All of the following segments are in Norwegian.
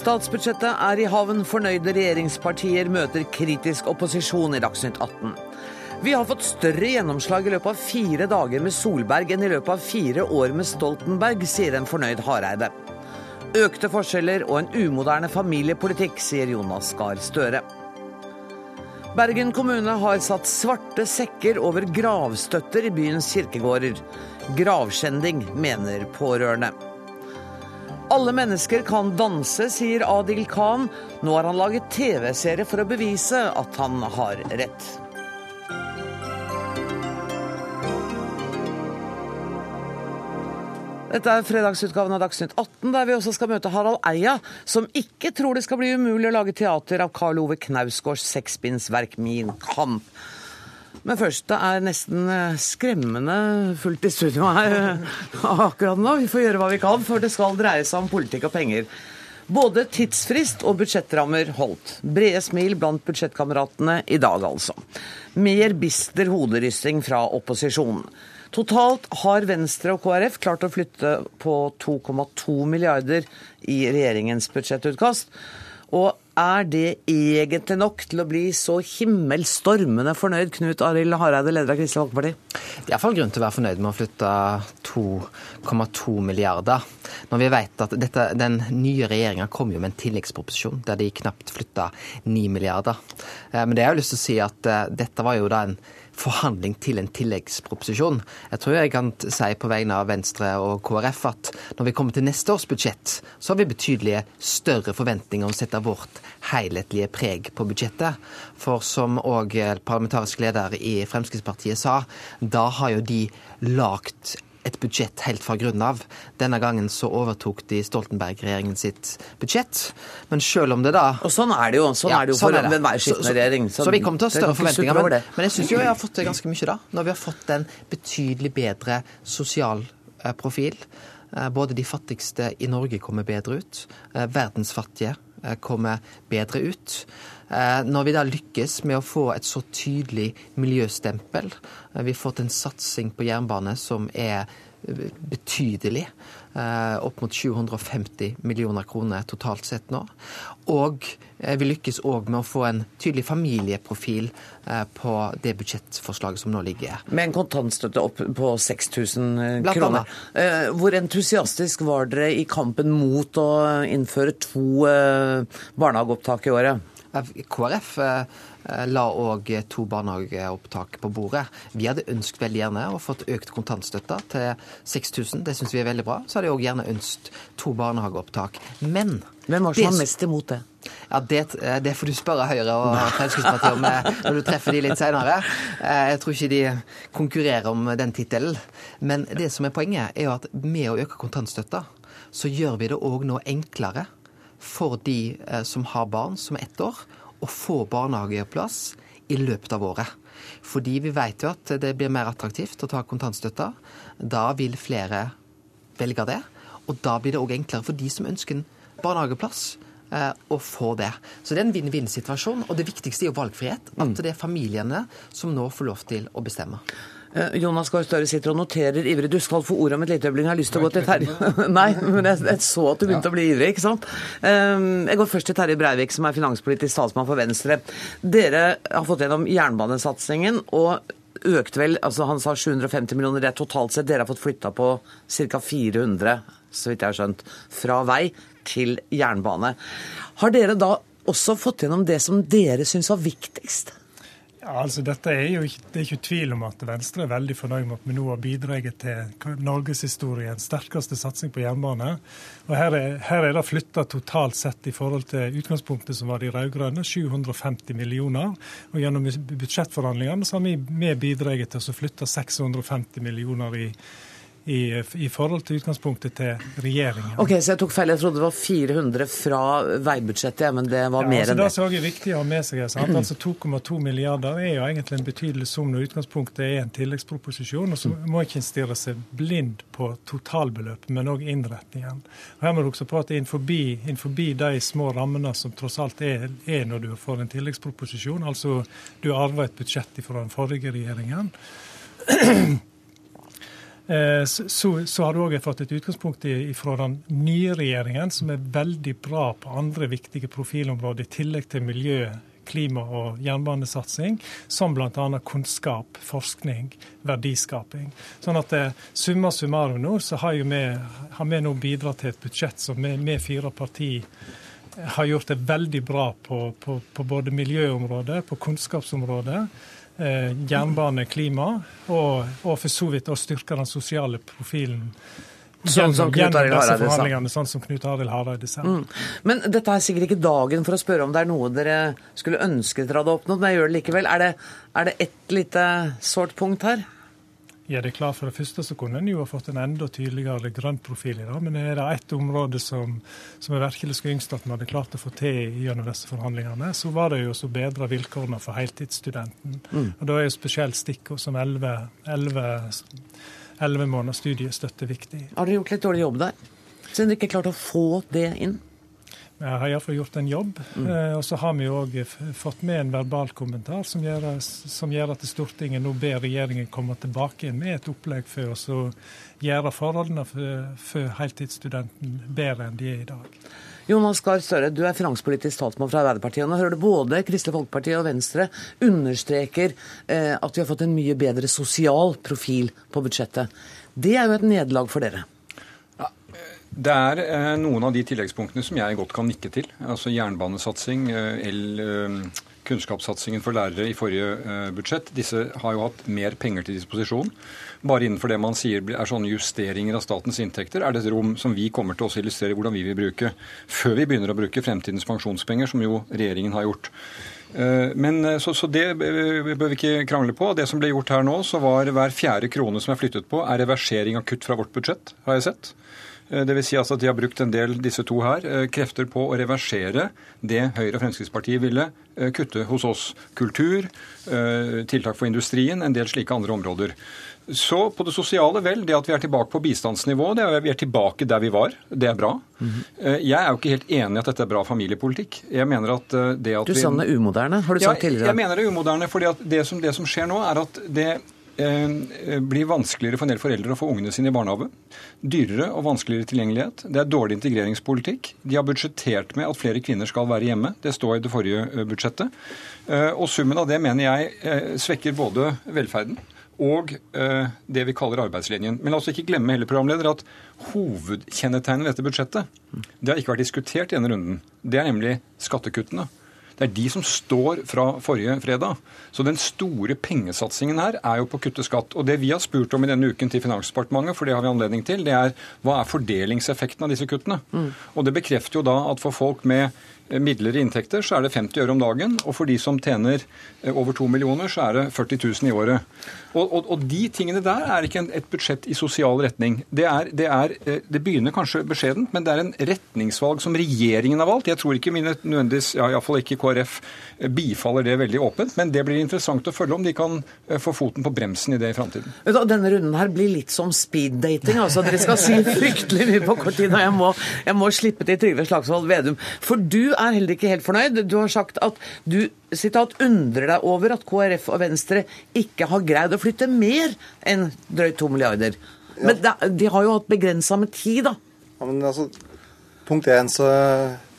Statsbudsjettet er i havn. Fornøyde regjeringspartier møter kritisk opposisjon i Dagsnytt 18. Vi har fått større gjennomslag i løpet av fire dager med Solberg enn i løpet av fire år med Stoltenberg, sier en fornøyd Hareide. Økte forskjeller og en umoderne familiepolitikk, sier Jonas Gahr Støre. Bergen kommune har satt svarte sekker over gravstøtter i byens kirkegårder. Gravskjending, mener pårørende. Alle mennesker kan danse, sier Adil Khan. Nå har han laget TV-serie for å bevise at han har rett. Dette er fredagsutgaven av Dagsnytt 18, der vi også skal møte Harald Eia, som ikke tror det skal bli umulig å lage teater av Karl Ove Knausgårds sekspinnsverk Min kamp. Men først, det er nesten eh, skremmende fullt i studio her eh, akkurat nå. Vi får gjøre hva vi kan, for det skal dreie seg om politikk og penger. Både tidsfrist og budsjettrammer holdt. Brede smil blant budsjettkameratene i dag, altså. Mer bister hoderysting fra opposisjonen. Totalt har Venstre og KrF klart å flytte på 2,2 milliarder i regjeringens budsjettutkast. Og er det egentlig nok til å bli så himmelstormende fornøyd, Knut Arild Hareide, leder av Kristelig Folkeparti? Det er iallfall grunn til å være fornøyd med å flytte 2,2 milliarder. Når vi vet at dette, Den nye regjeringa kom jo med en tilleggsproposisjon der de knapt flytta 9 milliarder. Eh, men det har jeg lyst til å si at eh, dette var jo da en forhandling til en tilleggsproposisjon. Jeg tror jeg kan si på vegne av Venstre og KrF at når vi kommer til neste års budsjett, så har vi betydelige større forventninger om å sette vårt helhetlige preg på budsjettet. For som òg parlamentarisk leder i Fremskrittspartiet sa, da har jo de lagt et budsjett helt fra grunnen av. Denne gangen så overtok de Stoltenberg-regjeringen sitt budsjett. Men selv om det da Og sånn er det jo, sånn ja, er det jo sånn for enhver skiftende regjering. Så, så, vi kommer til å ha større forventninger. Men, men, jeg syns jo jeg har fått ganske mye da. Når vi har fått en betydelig bedre sosial eh, profil. Eh, både de fattigste i Norge kommer bedre ut. Eh, verdens fattige kommer bedre ut. Når vi da lykkes med å få et så tydelig miljøstempel, vi har fått en satsing på jernbane som er betydelig. Eh, opp mot 750 millioner kroner totalt sett nå. Og eh, vi lykkes òg med å få en tydelig familieprofil eh, på det budsjettforslaget som nå ligger. Med en kontantstøtte opp på 6000 kroner. Hvor entusiastisk var dere i kampen mot å innføre to barnehageopptak i året? KrF Eh, la òg to barnehageopptak på bordet. Vi hadde ønsket veldig gjerne å fått økt kontantstøtta til 6000. Det syns vi er veldig bra. Så hadde jeg òg gjerne ønsket to barnehageopptak. Men Hvem var som var mest imot det? Ja, det, eh, det, får du spørre Høyre og Fremskrittspartiet om eh, når du treffer de litt senere. Jeg tror ikke de konkurrerer om den tittelen. Men det som er poenget, er jo at med å øke kontantstøtta, så gjør vi det òg nå enklere for de som har barn som er ett år, å få barnehageplass i løpet av året. Fordi vi vet jo at det blir mer attraktivt å ta kontantstøtta. Da vil flere velge det. Og da blir det òg enklere for de som ønsker en barnehageplass eh, å få det. Så det er en vinn-vinn-situasjon. Og det viktigste er jo valgfrihet. At mm. det er familiene som nå får lov til å bestemme. Eh, Jonas Gahr Støre sitter og noterer ivrig. Du skal få ordet om et lite øyeblikk. Jeg har lyst til å gå til Terje Nei, men jeg, jeg, så at du begynte ja. å bli ivrig, ikke sant. Ehm, jeg går først til Terje Breivik, som er finanspolitisk talsmann for Venstre. Dere har fått gjennom jernbanesatsingen. og økte vel, altså Han sa 750 millioner, det er totalt sett. Dere har fått flytta på ca. 400, så vidt jeg har skjønt, fra vei til jernbane. Har dere da også fått gjennom det som dere syns var viktigst? Ja, altså dette er jo ikke, Det er ikke tvil om at Venstre er veldig fornøyd med at vi nå har bidratt til norgeshistoriens sterkeste satsing på jernbane. Og Her er, her er det flytta totalt sett i forhold til utgangspunktet som var de rød-grønne, 750 millioner. Og Gjennom budsjettforhandlingene så har vi, vi bidratt til å flytte 650 millioner i i, i, forhold til utgangspunktet til regjeringen. Ok, Så jeg tok feil. Jeg trodde det var 400 fra veibudsjettet, men det var ja, mer altså, enn det. Det som er viktig å ha med seg, sant? altså 2,2 milliarder er jo egentlig en betydelig sum når utgangspunktet er en tilleggsproposisjon. og Så må ikke en stirre seg blind på totalbeløpet, men òg innretningen. Og her må du også på at innenfor, innenfor de små rammene som tross alt er, er når du får en tilleggsproposisjon, altså du arver et budsjett fra den forrige regjeringen så, så, har du òg fått et utgangspunkt fra den nye regjeringen, som er veldig bra på andre viktige profilområder, i tillegg til miljø, klima- og jernbanesatsing, som bl.a. kunnskap, forskning, verdiskaping. Sånn at eh, summa summarum nå, så har, vi, har vi nå bidratt til et budsjett som vi, vi fire partier har gjort det veldig bra på, på, på både miljøområdet, på kunnskapsområdet eh, jernbane, klima, og, og, for så vidt å styrke den sosiale profilen. Sånn som Knut Arild Hareide sa. Sånn som Knut Arild Hareide sa. Mm. Men dette er sikkert ikke dagen for å spørre om det er noe dere skulle ønske dere hadde oppnådd, men jeg gjør det likevel. Er det, er det ett lite sårt punkt her? Ja, det klart For det første så kunne en jo ha fått en enda tydeligere grønn profil i det. Men er det ett område som, som jeg virkelig skulle ønske at vi hadde klart å få til gjennom disse forhandlingene, så var det jo å bedre vilkårene for heltidsstudenten. Mm. Og Da er jo spesielt stikkord som 11, måneder studiestøtte viktig. Har dere gjort litt dårlig jobb der? Siden dere ikke klarte å få det inn? Vi har iallfall gjort en jobb. Mm. Eh, og så har vi òg fått med en verbal kommentar som gjør, som gjør, at Stortinget nå ber regjeringen komme tilbake med et opplegg for oss å gjøre forholdene for, for heltidsstudenten bedre enn de er i dag. Jonas Gahr Støre, du er finanspolitisk talsmann fra Arbeiderpartiet. Nå hører du både Kristelig Folkeparti og Venstre understreker eh, at vi har fått en mye bedre sosial profil på budsjettet. Det er jo et nederlag for dere? Det er eh, noen av de tilleggspunktene som jeg godt kan nikke til. Altså jernbanesatsing, eh, el, eh, kunnskapssatsingen for lærere i forrige eh, budsjett. Disse har jo hatt mer penger til disposisjon. Bare innenfor det man sier er sånne justeringer av statens inntekter, er det et rom som vi kommer til å illustrere hvordan vi vil bruke, før vi begynner å bruke fremtidens pensjonspenger, som jo regjeringen har gjort. Men, så, så, det bør vi ikke krangle på. Det som ble gjort her nå, så var hver fjerde krone som er flyttet på, er reversering av kutt fra vårt budsjett, har jeg sett. Eh, Dvs. Si altså at de har brukt en del, disse to her, eh, krefter på å reversere det Høyre og Fremskrittspartiet ville eh, kutte hos oss. Kultur, tiltak for industrien, en del slike andre områder. Så på det sosiale, vel, det at vi er tilbake på bistandsnivå, det er, vi er tilbake der vi var. Det er bra. Mm -hmm. Jeg er jo ikke helt enig i at dette er bra familiepolitikk. Jeg mener at det at Du sa den er umoderne, har du sagt tidligere? Jeg mener det er umoderne, fordi det som, det som skjer nå, er at det blir vanskeligere for en del foreldre å få ungene sine i barnehage. Dyrere og vanskeligere tilgjengelighet. Det er dårlig integreringspolitikk. De har budsjettert med at flere kvinner skal være hjemme. Det står i det forrige eh, budsjettet. Eh, og summen av det mener jeg svekker både velferden og det vi kaller arbeidslinjen. Men la oss ikke glemme hele programleder at hovedkjennetegnet ved dette budsjettet det har ikke vært diskutert i denne runden. Det er nemlig skattekuttene. Det er de som står fra forrige fredag. Så den store pengesatsingen her er jo på å kutte skatt. Og det vi har spurt om i denne uken til Finansdepartementet, for det har vi anledning til, det er hva er fordelingseffekten av disse kuttene? Mm. Og det bekrefter jo da at for folk med midlere inntekter, så er det 50 øre om dagen. Og for de som tjener eh, over 2 millioner, så er det 40 000 i året. Og, og, og de tingene der er ikke et budsjett i sosial retning. Det, er, det, er, eh, det begynner kanskje beskjedent, men det er en retningsvalg som regjeringen har valgt. Jeg tror ikke mine nødvendigvis, ja, iallfall ikke KrF, eh, bifaller det veldig åpent. Men det blir interessant å følge om de kan få foten på bremsen i det i framtiden. Denne runden her blir litt som speeddating. altså Dere skal si fryktelig mye på kort tid. Og jeg må, jeg må slippe til Trygve Slagsvold Vedum. For du er heller ikke helt fornøyd. Du har sagt at du sitat, undrer deg over at KrF og Venstre ikke har greid å flytte mer enn drøyt to milliarder. Ja. Men de har jo hatt begrensa med tid, da. Ja, men altså, punkt én, så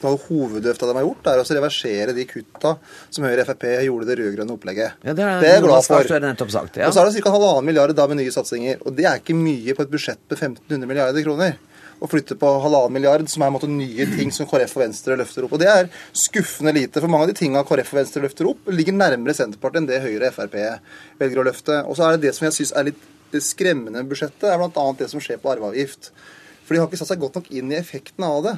noe av hovedøfta de har gjort, er å reversere de kutta som Høyre Frp gjorde det rød-grønne opplegget. Ja, det er, det er jeg glad for. Sagt, ja. Og så er det ca. halvannen milliard da med nye satsinger. Og det er ikke mye på et budsjett på 1500 milliarder kroner å flytte på halvannen milliard, som er måte, nye ting som KrF og Venstre løfter opp. Og Det er skuffende lite. For mange av de tingene KrF og Venstre løfter opp, ligger nærmere Senterpartiet enn det Høyre og Frp velger å løfte. Og så er det det som jeg syns er litt skremmende med budsjettet, er bl.a. det som skjer på arveavgift. For de har ikke satt seg godt nok inn i effekten av det.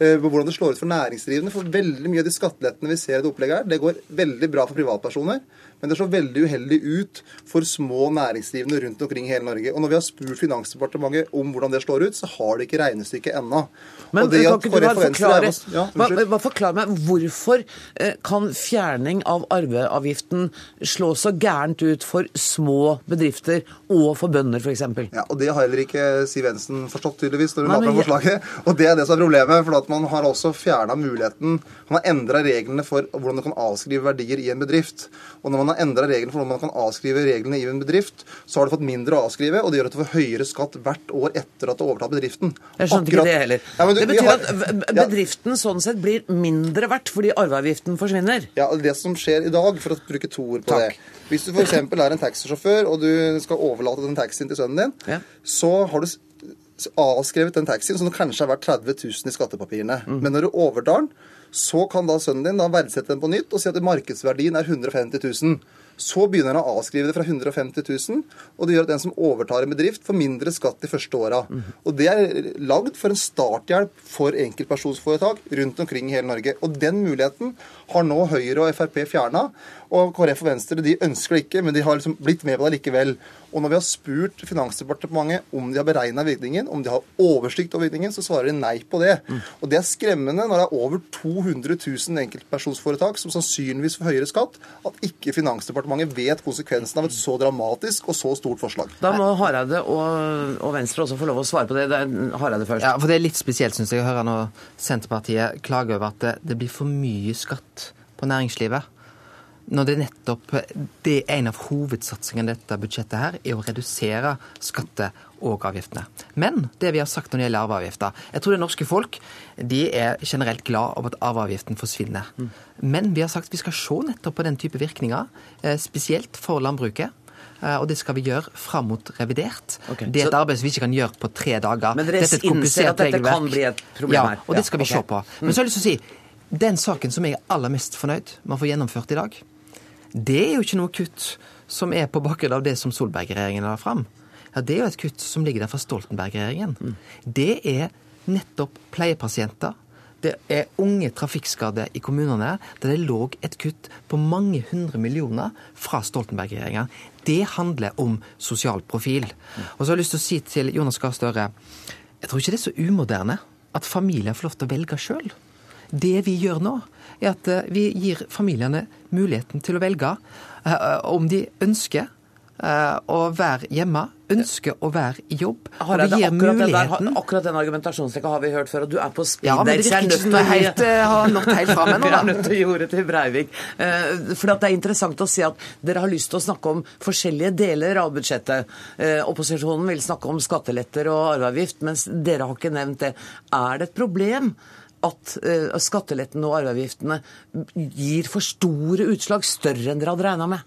på hvordan det slår ut for næringsdrivende. For veldig mye av de skattelettene vi ser i det opplegget her, det går veldig bra for privatpersoner. Men det slår veldig uheldig ut for små næringsdrivende rundt omkring i hele Norge. Og når vi har spurt Finansdepartementet om hvordan det slår ut, så har de ikke regnestykket ennå. Men kan ikke du bare forklare, ja, hva, forklare meg hvorfor eh, kan fjerning av arveavgiften slå så gærent ut for små bedrifter og for bønder f.eks.? Ja, og det har heller ikke Siv Jensen forstått, tydeligvis, når hun la fram forslaget. Og det er det som er problemet. for at man har også fjerna muligheten Man har endra reglene for hvordan du kan avskrive verdier i en bedrift. Og når man man har endra reglene for når man kan avskrive reglene i en bedrift, så har du fått mindre å avskrive, og det gjør at du får høyere skatt hvert år etter at du overtar bedriften. Jeg skjønte ikke det heller. Ja, du- det betyr har- at bedriften Ja. sånn sett blir mindre verdt fordi arveavgiften forsvinner. Ja, Det som skjer i dag, for å bruke to ord på Takk. det Hvis du f.eks. er en taxisjåfør og du skal overlate den taxien til sønnen din, Ja. så har du avskrevet den taxien som kanskje er verdt 30 000 i skattepapirene. Mm. Men når du overtar den, så kan da sønnen din da verdsette den på nytt og si at markedsverdien er 150 000. Så begynner han å avskrive det fra 150 000, og det gjør at den som overtar en bedrift, får mindre skatt de første åra. Og det er lagd for en starthjelp for enkeltpersonsforetak rundt omkring i hele Norge. Og den muligheten har nå Høyre og Frp fjerna. Og KrF og Venstre de ønsker det ikke, men de har liksom blitt med på det likevel. Og når vi har spurt Finansdepartementet om de har beregna virkningen, om de har oversikt over virkningen, så svarer de nei på det. Og det er skremmende når det er over 200 000 enkeltpersonsforetak som sannsynligvis får høyere skatt, at ikke Finansdepartementet vet konsekvensen av et så dramatisk og så stort forslag. Da må Hareide og, og Venstre også få lov å svare på det. det er Hareide først. Ja, for Det er litt spesielt, syns jeg, å høre når Senterpartiet klager over at det, det blir for mye skatt på næringslivet. Når det er nettopp det er en av hovedsatsingene i dette budsjettet her, er å redusere skatte- og avgiftene. Men det vi har sagt når det gjelder arveavgifter Jeg tror det norske folk de er generelt glad over at arveavgiften forsvinner. Men vi har sagt vi skal se nettopp på den type virkninger, eh, spesielt for landbruket. Eh, Og det skal vi gjøre fram mot revidert. Okay. Det er et så- arbeid som vi ikke kan gjøre på tre dager. Men dere er innser at dette kan bli et problem ja, her? og det skal vi okay. se på. Men så har jeg lyst til å si, den saken som jeg er aller mest fornøyd med å få gjennomført i dag, det er jo ikke noe kutt som er på bakgrunn av det som Solberg-regjeringen la fram. Ja, Det er jo et kutt som ligger der fra Stoltenberg-regjeringen. Det er nettopp pleiepasienter. Det er unge trafikkskadde i kommunene, der det lå et kutt på mange hundre millioner fra Stoltenberg-regjeringa. Det handler om sosial profil. Og så har jeg lyst til å si til Jonas Gahr Støre jeg tror ikke det er så umoderne at familier får lov til å velge sjøl. Det vi gjør nå, er at eh, vi gir familiene muligheten til å velge eh, om de ønsker eh, å være hjemme, ønsker å være i jobb. Og Hareide, vi gir akkurat, den der, muligheten akkurat den argumentasjonsrekka har vi hørt før, og du er på speed Ja, men det er virker ikke som du helt eh, har nådd helt fram ennå, Vi er nødt til å gi ordet til Breivik. For at det er interessant å se at dere har lyst til å snakke om forskjellige deler av budsjettet. Opposisjonen vil snakke om skatteletter og arveavgift, mens dere har ikke nevnt det. Er det et problem at eh, skattelettene og arveavgiftene gir for store utslag, større enn dere hadde regna med?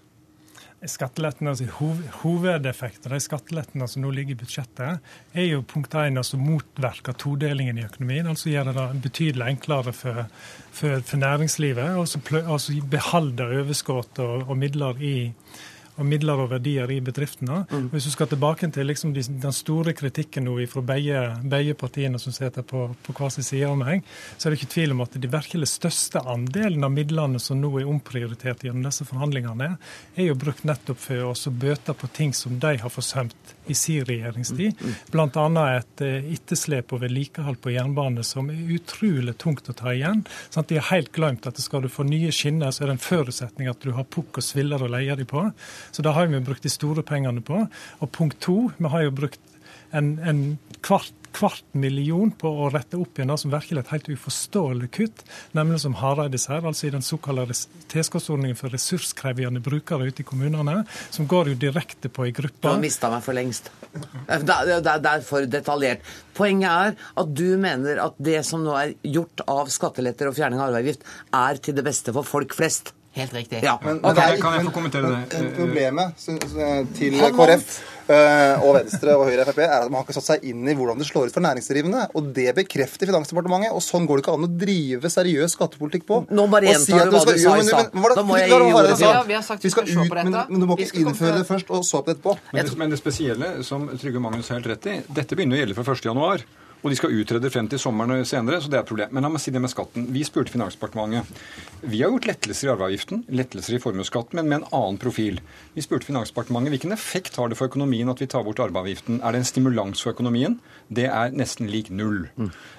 Skattelettene, altså hov, Hovedeffekten av skattelettene som nå ligger i budsjettet, er jo punkt 1 altså motverke todelingen i økonomien. Altså gjøre det betydelig enklere for, for, for næringslivet. Og så plø- altså beholde overskudd og, og midler i og midler og verdier i bedriftene. Hvis du skal tilbake til liksom de, den store kritikken nå fra begge, begge partiene som sitter på, på hver sin side av meg, så er det ikke tvil om at de virkelig største andelen av midlene som nå er omprioritert gjennom disse forhandlingene, er jo brukt nettopp for å bøte på ting som de har forsømt i sin regjeringstid. Bl.a. et eh, etterslep og vedlikehold på jernbane som er utrolig tungt å ta igjen. Sånn De har helt glemt at skal du få nye skinner, så er det en forutsetning at du har pukk og sviller å leie de på. Så det har vi brukt de store pengene på. Og punkt to, vi har jo brukt en, en kvart, kvart million på å rette opp igjen det som virkelig er et helt uforståelig kutt, nemlig som Hareide sier, altså i den såkalte tilskuddsordningen for ressurskrevende brukere ute i kommunene, som går jo direkte på ei Du har mista meg for lengst. Er- det er for detaljert. Poenget er at du mener at det som nå er gjort av skatteletter og fjerning av arveavgift, er til det beste for folk flest. Helt riktig. Ja. Men, er kan jeg få kommentere det? men Problemet til KrF eh, og Venstre og Høyre og Frp er at man har ikke satt seg inn i hvordan det slår ut for næringsdrivende. Og det bekrefter Finansdepartementet. Og sånn går det ikke an å drive seriøs skattepolitikk på. Nå bare gjentar du hva du sa i stad. men Da må jeg gi ordet det, til-. Vi har sagt vi skal se ut, på dette. Men, men du må ikke innføre til- det først, og så på det etterpå. Men det, men det spesielle, som Trygve Magnus har helt rett i, dette begynner å gjelde fra 1. Og de skal utrede frem til sommeren og senere, så det er et problem. Men la meg si det med skatten. Vi spurte Finansdepartementet. Vi har gjort lettelser i arveavgiften, lettelser i formuesskatten, men med en annen profil. Vi spurte Finansdepartementet hvilken effekt har det for økonomien at vi tar bort arveavgiften. Er det en stimulans for økonomien? Det er nesten lik null.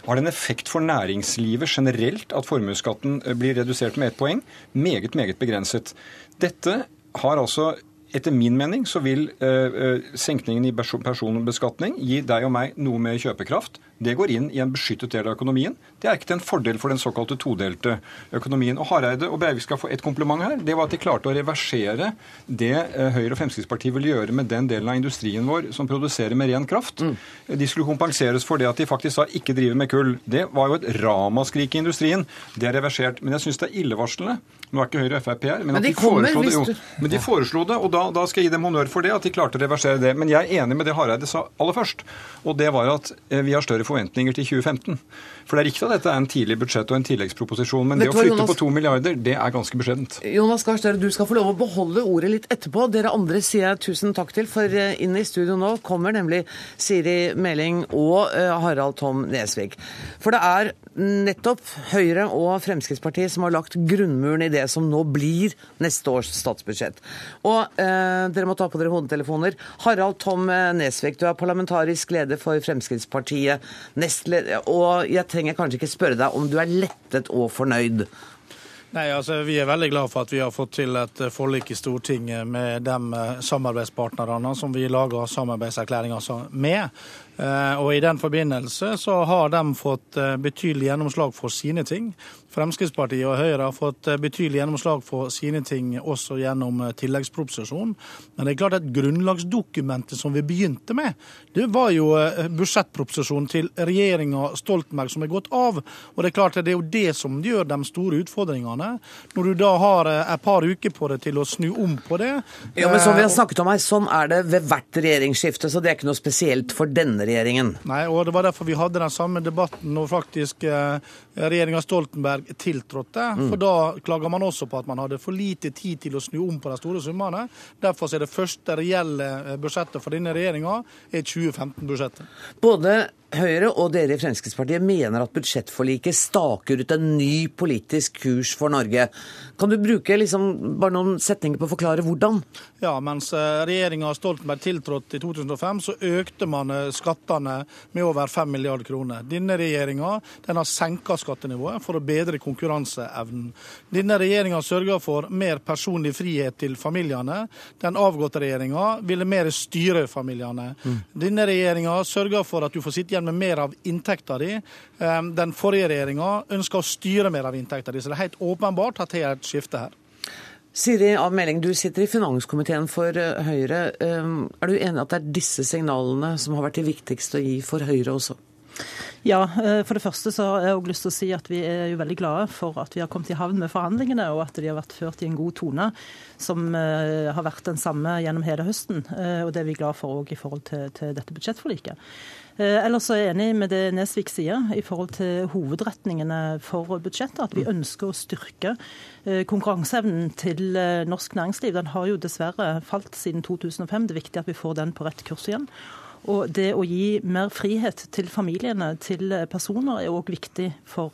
Har det en effekt for næringslivet generelt at formuesskatten eh, blir redusert med ett poeng? Meget, meget begrenset. Dette har altså etter min mening så vil eh, eh, senkningen i perso- personbeskatning gi deg og meg noe mer kjøpekraft. Det går inn i en beskyttet del av økonomien. Det er ikke til en fordel for den såkalte todelte økonomien. Og Hareide og Breivik skal få et kompliment her. Det var at de klarte å reversere det eh, Høyre og Fremskrittspartiet ville gjøre med den delen av industrien vår som produserer med ren kraft. Mm. De skulle kompenseres for det at de faktisk sa ikke drive med kull. Det var jo et ramaskrik i industrien. Det er reversert. Men jeg syns det er illevarslende nå er ikke Høyre og Frp her, men, men de, de foreslo det jo. Men de foreslo det, og da, da, skal jeg gi dem honnør for det, at de klarte å reversere det. Men jeg er enig med det Hareide sa aller først, og det var at eh, vi har større forventninger til 2015. For det er riktig at dette er en tidlig budsjett og en tilleggsproposisjon, men det å flytte Jonas... på to milliarder, det er ganske beskjedent. Jonas Gahr Støre, du skal få lov å beholde ordet litt etterpå. Dere andre sier jeg tusen takk til, for eh, inn i studio nå kommer nemlig Siri Meling og eh, Harald Tom Nesvik. For det er nettopp Høyre og Fremskrittspartiet som har lagt grunnmuren i det som nå blir neste års statsbudsjett. Og eh, dere må ta på dere hodetelefoner. Harald Tom Nesvik, du er parlamentarisk leder for Fremskrittspartiet. Nestleder, og jeg trenger kanskje ikke spørre deg om du er lettet og fornøyd. Nei, altså Vi er veldig glad for at vi har fått til et forlik i Stortinget med de samarbeidspartnerne som vi lager samarbeidserklæringer med. Eh, og I den forbindelse så har de fått eh, betydelig gjennomslag for sine ting. Fremskrittspartiet og Høyre har fått eh, betydelig gjennomslag for sine ting også gjennom tilleggsproposisjonen. Men det er klart at grunnlagsdokumentet som vi begynte med, det var jo budsjettproposisjonen til regjeringa Stoltenberg som er gått av. Og Det er klart at det er jo det som gjør de store utfordringene. Når du da har et par uker på det til å snu om på det Ja, men Som vi har snakket om her, sånn er det ved hvert regjeringsskifte, så det er ikke noe spesielt for denne regjeringen. Nei, og det var derfor vi hadde den samme debatten når faktisk eh, regjeringa Stoltenberg tiltrådte. Mm. For da klager man også på at man hadde for lite tid til å snu om på de store summene. Derfor er det første reelle eh, budsjettet for denne regjeringa 2015-budsjettet. Både Høyre og dere i Fremskrittspartiet mener at budsjettforliket staker ut en ny politisk kurs for Norge. Kan du bruke liksom bare noen setninger på å forklare hvordan? Ja, mens eh, regjeringa Stoltenberg tiltrådte i 2005, så økte man eh, skattene med over 5 milliarder kroner. Denne regjeringa har senka skattenivået for å bedre konkurranseevnen. Denne regjeringa sørger for mer personlig frihet til familiene. Den avgåtte regjeringa ville mer styre familiene. Mm. Denne regjeringa sørger for at du får sitte igjen med mer av inntekta di. Ehm, den forrige regjeringa ønska å styre mer av inntekta di, så det er helt åpenbart at det er et skifte her. Siri Av Meling, du sitter i finanskomiteen for eh, Høyre. Ehm, er du enig at det er disse signalene som har vært det viktigste å gi for Høyre også? Ja, eh, for det første så har jeg også lyst til å si at vi er jo veldig glade for at vi har kommet i havn med forhandlingene, og at de har vært ført i en god tone, som eh, har vært den samme gjennom hele høsten. Og det er vi glad for òg i forhold til, til dette budsjettforliket. Eh, ellers er jeg enig med det Nesvik sier i forhold til hovedretningene for budsjettet. At vi mm. ønsker å styrke eh, konkurranseevnen til eh, norsk næringsliv. Den har jo dessverre falt siden 2005. Det er viktig at vi får den på rett kurs igjen. Og det å gi mer frihet til familiene, til personer, er òg viktig for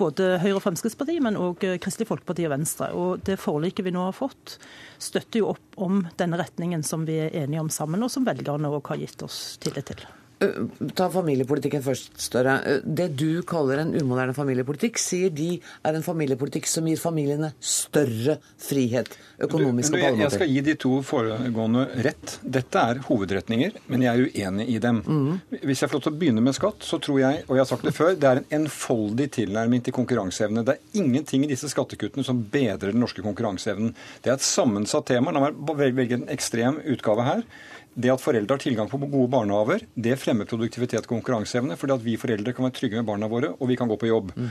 både Høyre og Fremskrittspartiet, men òg Kristelig Folkeparti og Venstre. Og det forliket vi nå har fått, støtter jo opp om denne retningen som vi er enige om sammen, og som velgerne òg har gitt oss tillit til. Eh, ta familiepolitikken først, Større. Eh, det du kaller en umoderne familiepolitikk, sier de er en familiepolitikk som gir familiene større frihet, økonomisk og på alle måter. Jeg skal gi de to foregående rett. Dette er hovedretninger, men jeg er uenig i dem. Mm. Hvis jeg får lov til å begynne med skatt, så tror jeg, og jeg har sagt det før, det er en enfoldig tilnærming til konkurranseevne. Det er ingenting i disse skattekuttene som bedrer den norske konkurranseevnen. Det er et sammensatt tema. La meg velge en ekstrem utgave her. Det at foreldre har tilgang på gode barnehaver, det fremmer produktivitet og konkurranseevne. fordi at vi foreldre kan være trygge med barna våre, og vi kan gå på jobb. Mm.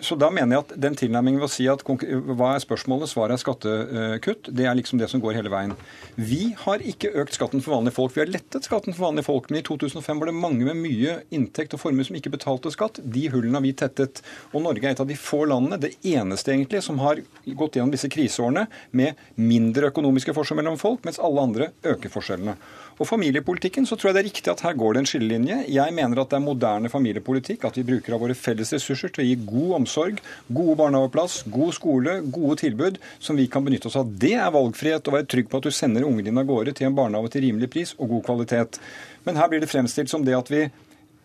Så da mener jeg at den tilnærmingen ved å si at hva er spørsmålet, svaret er skattekutt, det er liksom det som går hele veien. Vi har ikke økt skatten for vanlige folk. Vi har lettet skatten for vanlige folk. Men i 2005 var det mange med mye inntekt og formue som ikke betalte skatt. De hullene har vi tettet. Og Norge er et av de få landene, det eneste egentlig, som har gått gjennom disse kriseårene med mindre økonomiske forskjeller mellom folk, mens alle andre øker forskjellene forskjellene. Og familiepolitikken så tror jeg det er riktig at her går det en skillelinje. Jeg mener at det er moderne familiepolitikk at vi bruker av våre felles ressurser til å gi god omsorg, gode barnehageplass, god skole, gode tilbud som vi kan benytte oss av. Det er valgfrihet, å være trygg på at du sender ungene dine av gårde til en barnehage til rimelig pris og god kvalitet. Men her blir det fremstilt som det at vi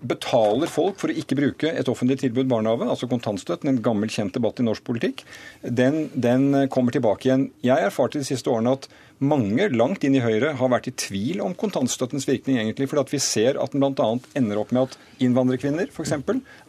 betaler folk for å ikke bruke et offentlig tilbud barnehage, altså kontantstøtten, en gammel, kjent debatt i norsk politikk, den, den kommer tilbake igjen. Jeg erfarte de siste årene at mange langt inn i Høyre har vært i tvil om kontantstøttens virkning, egentlig, fordi at vi ser at den bl.a. ender opp med at innvandrerkvinner f.eks.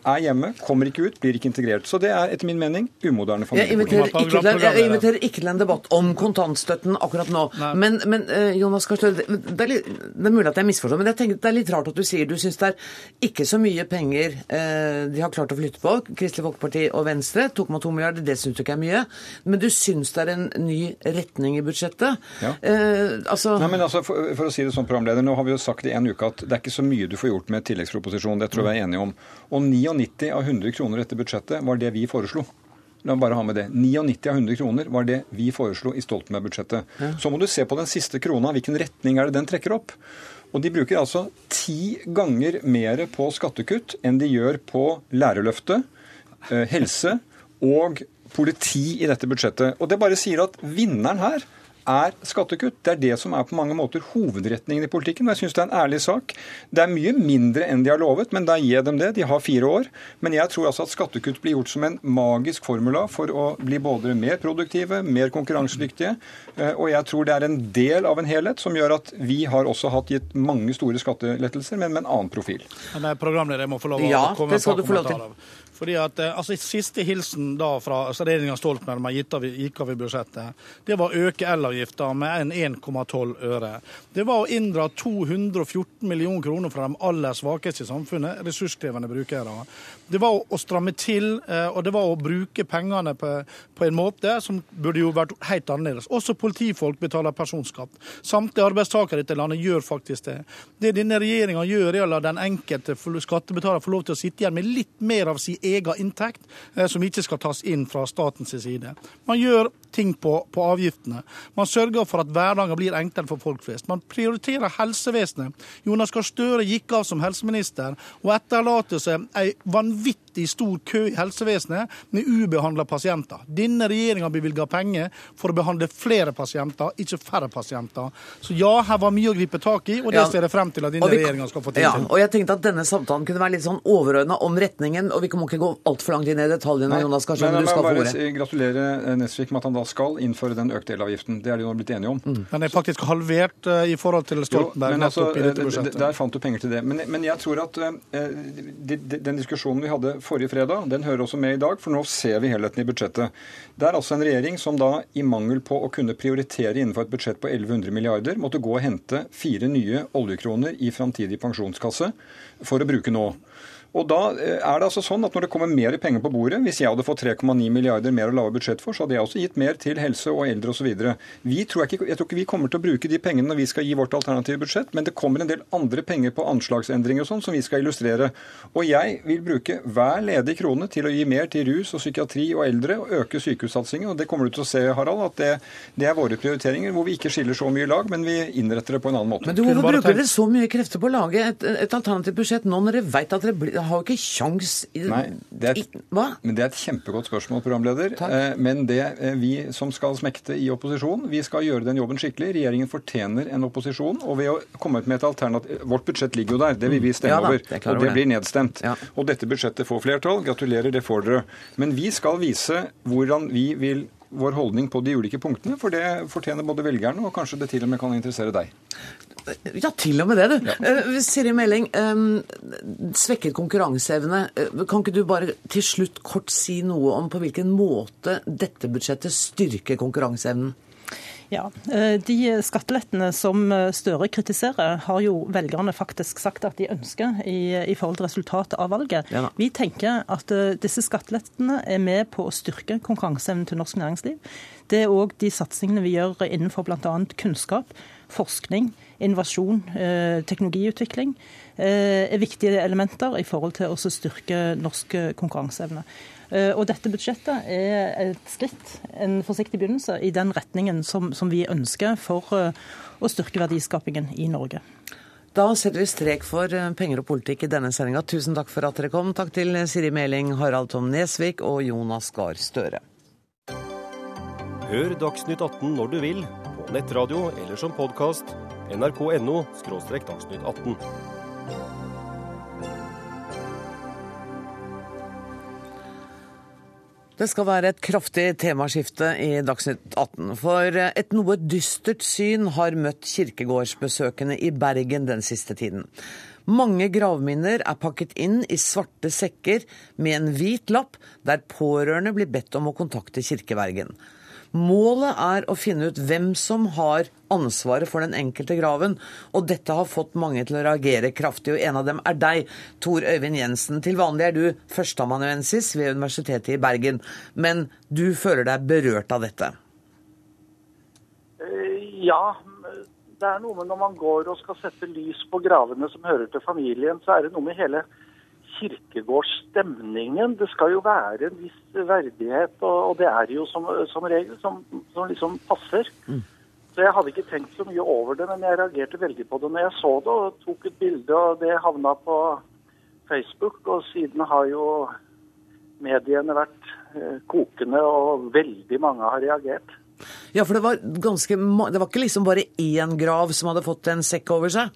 er hjemme, kommer ikke ut, blir ikke integrert. Så det er etter min mening umoderne Jeg familiepolitikk. jeg inviterer ikke til en debatt om kontantstøtten akkurat nå. Men, men eh, Jonas Gahr Støre, det, det, er litt- det er mulig at jeg misforstår, men jeg tenker det er litt rart at du sier du syns det er ikke så mye penger eh, de har klart å flytte på, Kristelig Folkeparti og Venstre. 2,2 milliarder, det syns du ikke er mye. Men du syns det er en ny retning i budsjettet. Ja. Eh, altså, Nei, men altså, for, for å si det sånn, programleder, Nå har vi jo sagt i en uke at det er ikke så mye du får gjort med tilleggsproposisjonen. Det tror jeg vi er enige om. Og 99 av 100 kroner etter budsjettet var det vi foreslo. La meg bare ha med det. 99 av 100 kroner var det vi foreslo i Stoltenberg-budsjettet. Så må du se på den siste krona. Hvilken retning er det den trekker opp? Og de bruker altså ti ganger mer på skattekutt enn de gjør på lærerløftet, eh, helse og politi i dette budsjettet. Og det bare sier at vinneren her er skattekutt. Det er det som er på mange måter hovedretningen i politikken. og jeg synes Det er en ærlig sak. Det er mye mindre enn de har lovet, men da gir jeg dem det. De har fire år. Men jeg tror altså at skattekutt blir gjort som en magisk formula for å bli både mer produktive, mer konkurransedyktige. Eh, Og jeg tror det er en del av en helhet som gjør at vi har også hatt gitt mange store skattelettelser, men med en annen profil. Men programleder, jeg må få lov å Ja, komme til. kommentarer. Fordi at, eh, altså, Siste hilsen da fra altså, regjeringa Stoltenberg gitt av, gikk av i budsjettet, det var å øke elavgifta med en 1,12 øre. Det var å inndra 214 millioner kroner fra de aller svakeste i samfunnet, ressurskrevende brukere. Det var å stramme til, eh, og det var å bruke pengene på, en måte som burde jo vært helt annerledes. Også politifolk betaler personskatt. Samtlige arbeidstakere i dette landet gjør faktisk det. Det denne regjeringa gjør, er å la den enkelte skattebetaler få lov til å sitte igjen med litt mer av sin egen inntekt, eh, som ikke skal tas inn fra statens side. Man gjør ting på, på avgiftene. Man sørger for at hverdagen blir enklere for folk flest. Man prioriterer helsevesenet. Jonas Gahr Støre gikk av som helseminister og etterlater seg ei vanvittig vanvittig stor kø i helsevesenet med ubehandla pasienter. Denne regjeringa bevilger penger for å behandle flere pasienter, ikke færre pasienter. Så ja, her var mye å gripe tak i, og det Ja. ser jeg frem til at denne regjeringa skal få til. Ja, og jeg tenkte at denne samtalen kunne være litt sånn overordna om retningen, og vi må ikke gå altfor langt inn i detaljene, Jonas Gahr men, Men du skal få ordet. gratulere eh, Nesvik med at han da skal innføre den økte elavgiften. Det er de nå blitt enige om. Den er faktisk halvert uh, i forhold til Jo, Stoltenberg men altså, i eh. Der fant du penger til det. Men, men jeg tror at uh, de, de, den diskusjonen vi hadde forrige fredag, den hører også med i dag, for nå ser vi helheten i budsjettet. Det er altså en regjering som da, i mangel på å kunne prioritere innenfor et budsjett på 1100 milliarder, måtte gå og hente fire nye oljekroner i framtidig pensjonskasse for å bruke nå. Og da eh, er det altså sånn at Når det kommer mer penger på bordet Hvis jeg hadde fått 3,9 milliarder mer å lage budsjett for, så hadde jeg også gitt mer til helse og eldre osv. Jeg tror ikke vi kommer til å bruke de pengene når vi skal gi vårt alternative budsjett, men det kommer en del andre penger på anslagsendringer og sånn som vi skal illustrere. Og jeg vil bruke hver ledig krone til å gi mer til rus og psykiatri og eldre, og øke sykehussatsingen. Og det kommer du til å se, Harald, at det, det er våre prioriteringer, hvor vi ikke skiller så mye lag, men vi innretter det på en annen måte. Men du, hvorfor bruker dere så mye krefter på å lage et, et alternativt budsjett nå når dere veit at dere blir, har jo ikke kjangs Nei, det er, et, Hva? men det er et kjempegodt spørsmål, programleder. Takk. Eh, Men det eh, vi som skal smekte i opposisjon, vi skal gjøre den jobben skikkelig. Regjeringen fortjener en opposisjon. Og ved å komme ut med et alternativ Vårt budsjett ligger jo der, det vil vi stemme Ja over. er Og det det. blir nedstemt. Ja. Og dette budsjettet får flertall. Gratulerer, det får dere. Men vi skal vise hvordan vi vil vår holdning på de ulike punktene, for det fortjener både velgerne og kanskje det til og med kan interessere deg. Ja, til og med det, du. Eh, Siri Meling, um, svekket konkurranseevne. Uh, Kan ikke du bare til slutt kort si noe om på hvilken måte dette budsjettet styrker konkurranseevnen? Ja, eh, De skattelettene som Støre kritiserer, har jo velgerne faktisk sagt at de ønsker i, i forhold til resultatet av valget. Ja. Vi tenker at disse skattelettene er med på å styrke konkurranseevnen til norsk næringsliv. Det er òg de satsingene vi gjør innenfor bl.a. kunnskap, forskning, innovasjon, eh, teknologiutvikling. eh, er viktige elementer i forhold til å styrke norsk eh, konkurranseevne. Eh, Og dette budsjettet er et skritt, en forsiktig begynnelse, i den retningen som, som vi ønsker for å styrke verdiskapingen i Norge. Da setter vi strek for penger og politikk i denne sendinga. Tusen takk for at dere kom. Takk til Siri Meling, Harald Tom Nesvik og Jonas Gahr Støre. Hør Dagsnytt 18 når du vil, på nettradio eller som podkast. nrk.no – dagsnytt 18. Det skal være et kraftig temaskifte i Dagsnytt 18. For et noe dystert syn har møtt kirkegårdsbesøkende i Bergen den siste tiden. Mange gravminner er pakket inn i svarte sekker med en hvit lapp, der pårørende blir bedt om å kontakte kirkevergen. Målet er å finne ut hvem som har ansvaret for den enkelte graven, og dette har fått mange til å reagere kraftig, og en av dem er deg, Tor Øyvind Jensen. Til vanlig er du førsteamanuensis ved Universitetet i Bergen, men du føler deg berørt av dette? Ja, det er noe med når man går og skal sette lys på gravene som hører til familien, så er det noe med hele kirkegårdsstemningen. Det skal jo være en viss verdighet, og, det er jo som, som regel som, som, liksom passer. Mm. Så jeg hadde ikke tenkt så mye over det, men jeg reagerte veldig på det når jeg så det og tok et bilde, og det havna på Facebook. Og siden har jo mediene vært eh, kokende, og veldig mange har reagert. Ja, for det var ganske Det var ikke liksom bare én grav som hadde fått en sekk over seg?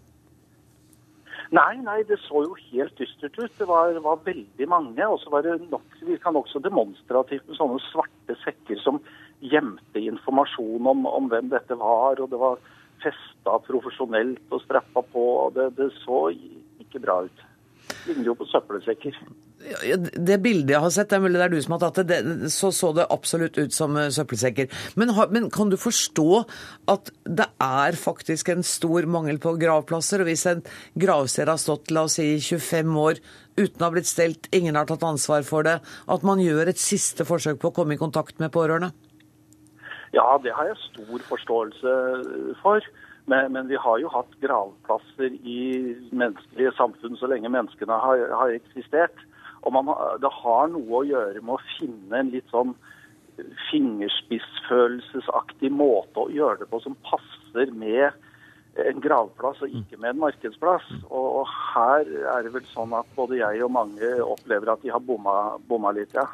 Nei, nei, det så jo helt dystert ut. Det var, var veldig mange. Og så var det nok, virka nokså demonstrativt med sånne svarte sekker som gjemte informasjon om, om, hvem dette var. Og det var festa profesjonelt og strappa på. og det, det så ikke bra ut. Ligner jo på søppelsekker. Det bildet jeg har sett, det er mulig det er du som har tatt det, det så så det absolutt ut som eh, søppelsekker. Men, men, kan du forstå at det er faktisk en stor mangel på gravplasser? Og hvis en gravsted har stått la oss si 25 år uten å ha blitt stelt, ingen har tatt ansvar for det, at man gjør et siste forsøk på å komme i kontakt med pårørende? Ja, det har jeg stor forståelse for. Men, men, vi har jo hatt gravplasser i menneskelige samfunn så lenge menneskene har, har eksistert. Og man, det har noe å gjøre med å finne en litt sånn fingerspissfølelsesaktig måte å gjøre det på som passer med en gravplass og ikke med en markedsplass. Og, og her er det vel sånn at både jeg og mange opplever at de har bomma, bomma litt, ja.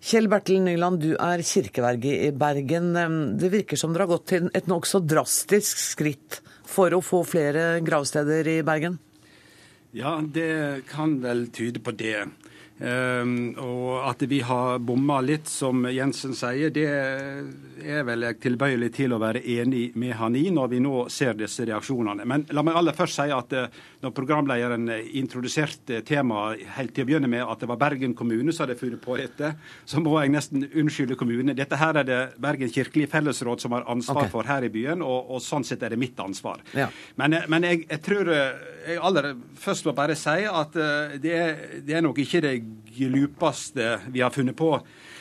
Kjell Bertil Nyland, du er kirkeverge i Bergen. Det virker som dere har gått til et nokså drastisk skritt for å få flere gravsteder i Bergen? Ja, det kan vel tyde på det. Um, og at vi har bomma litt, som Jensen sier, det er vel jeg tilbøyelig til å være enig med han i, når vi nå ser disse reaksjonene. Men la meg aller først si at uh, når programlederen introduserte temaet helt til å begynne med at det var Bergen kommune som hadde funnet på dette, så må jeg nesten unnskylde kommunen. Dette her er det Bergen kirkelige fellesråd som har ansvar okay. for her i byen, og, og, sånn sett er det mitt ansvar. Ja. Men, eh, men jeg, jeg, tror eh, jeg aller først må bare si at det, det er nok ikke det glupeste vi har funnet på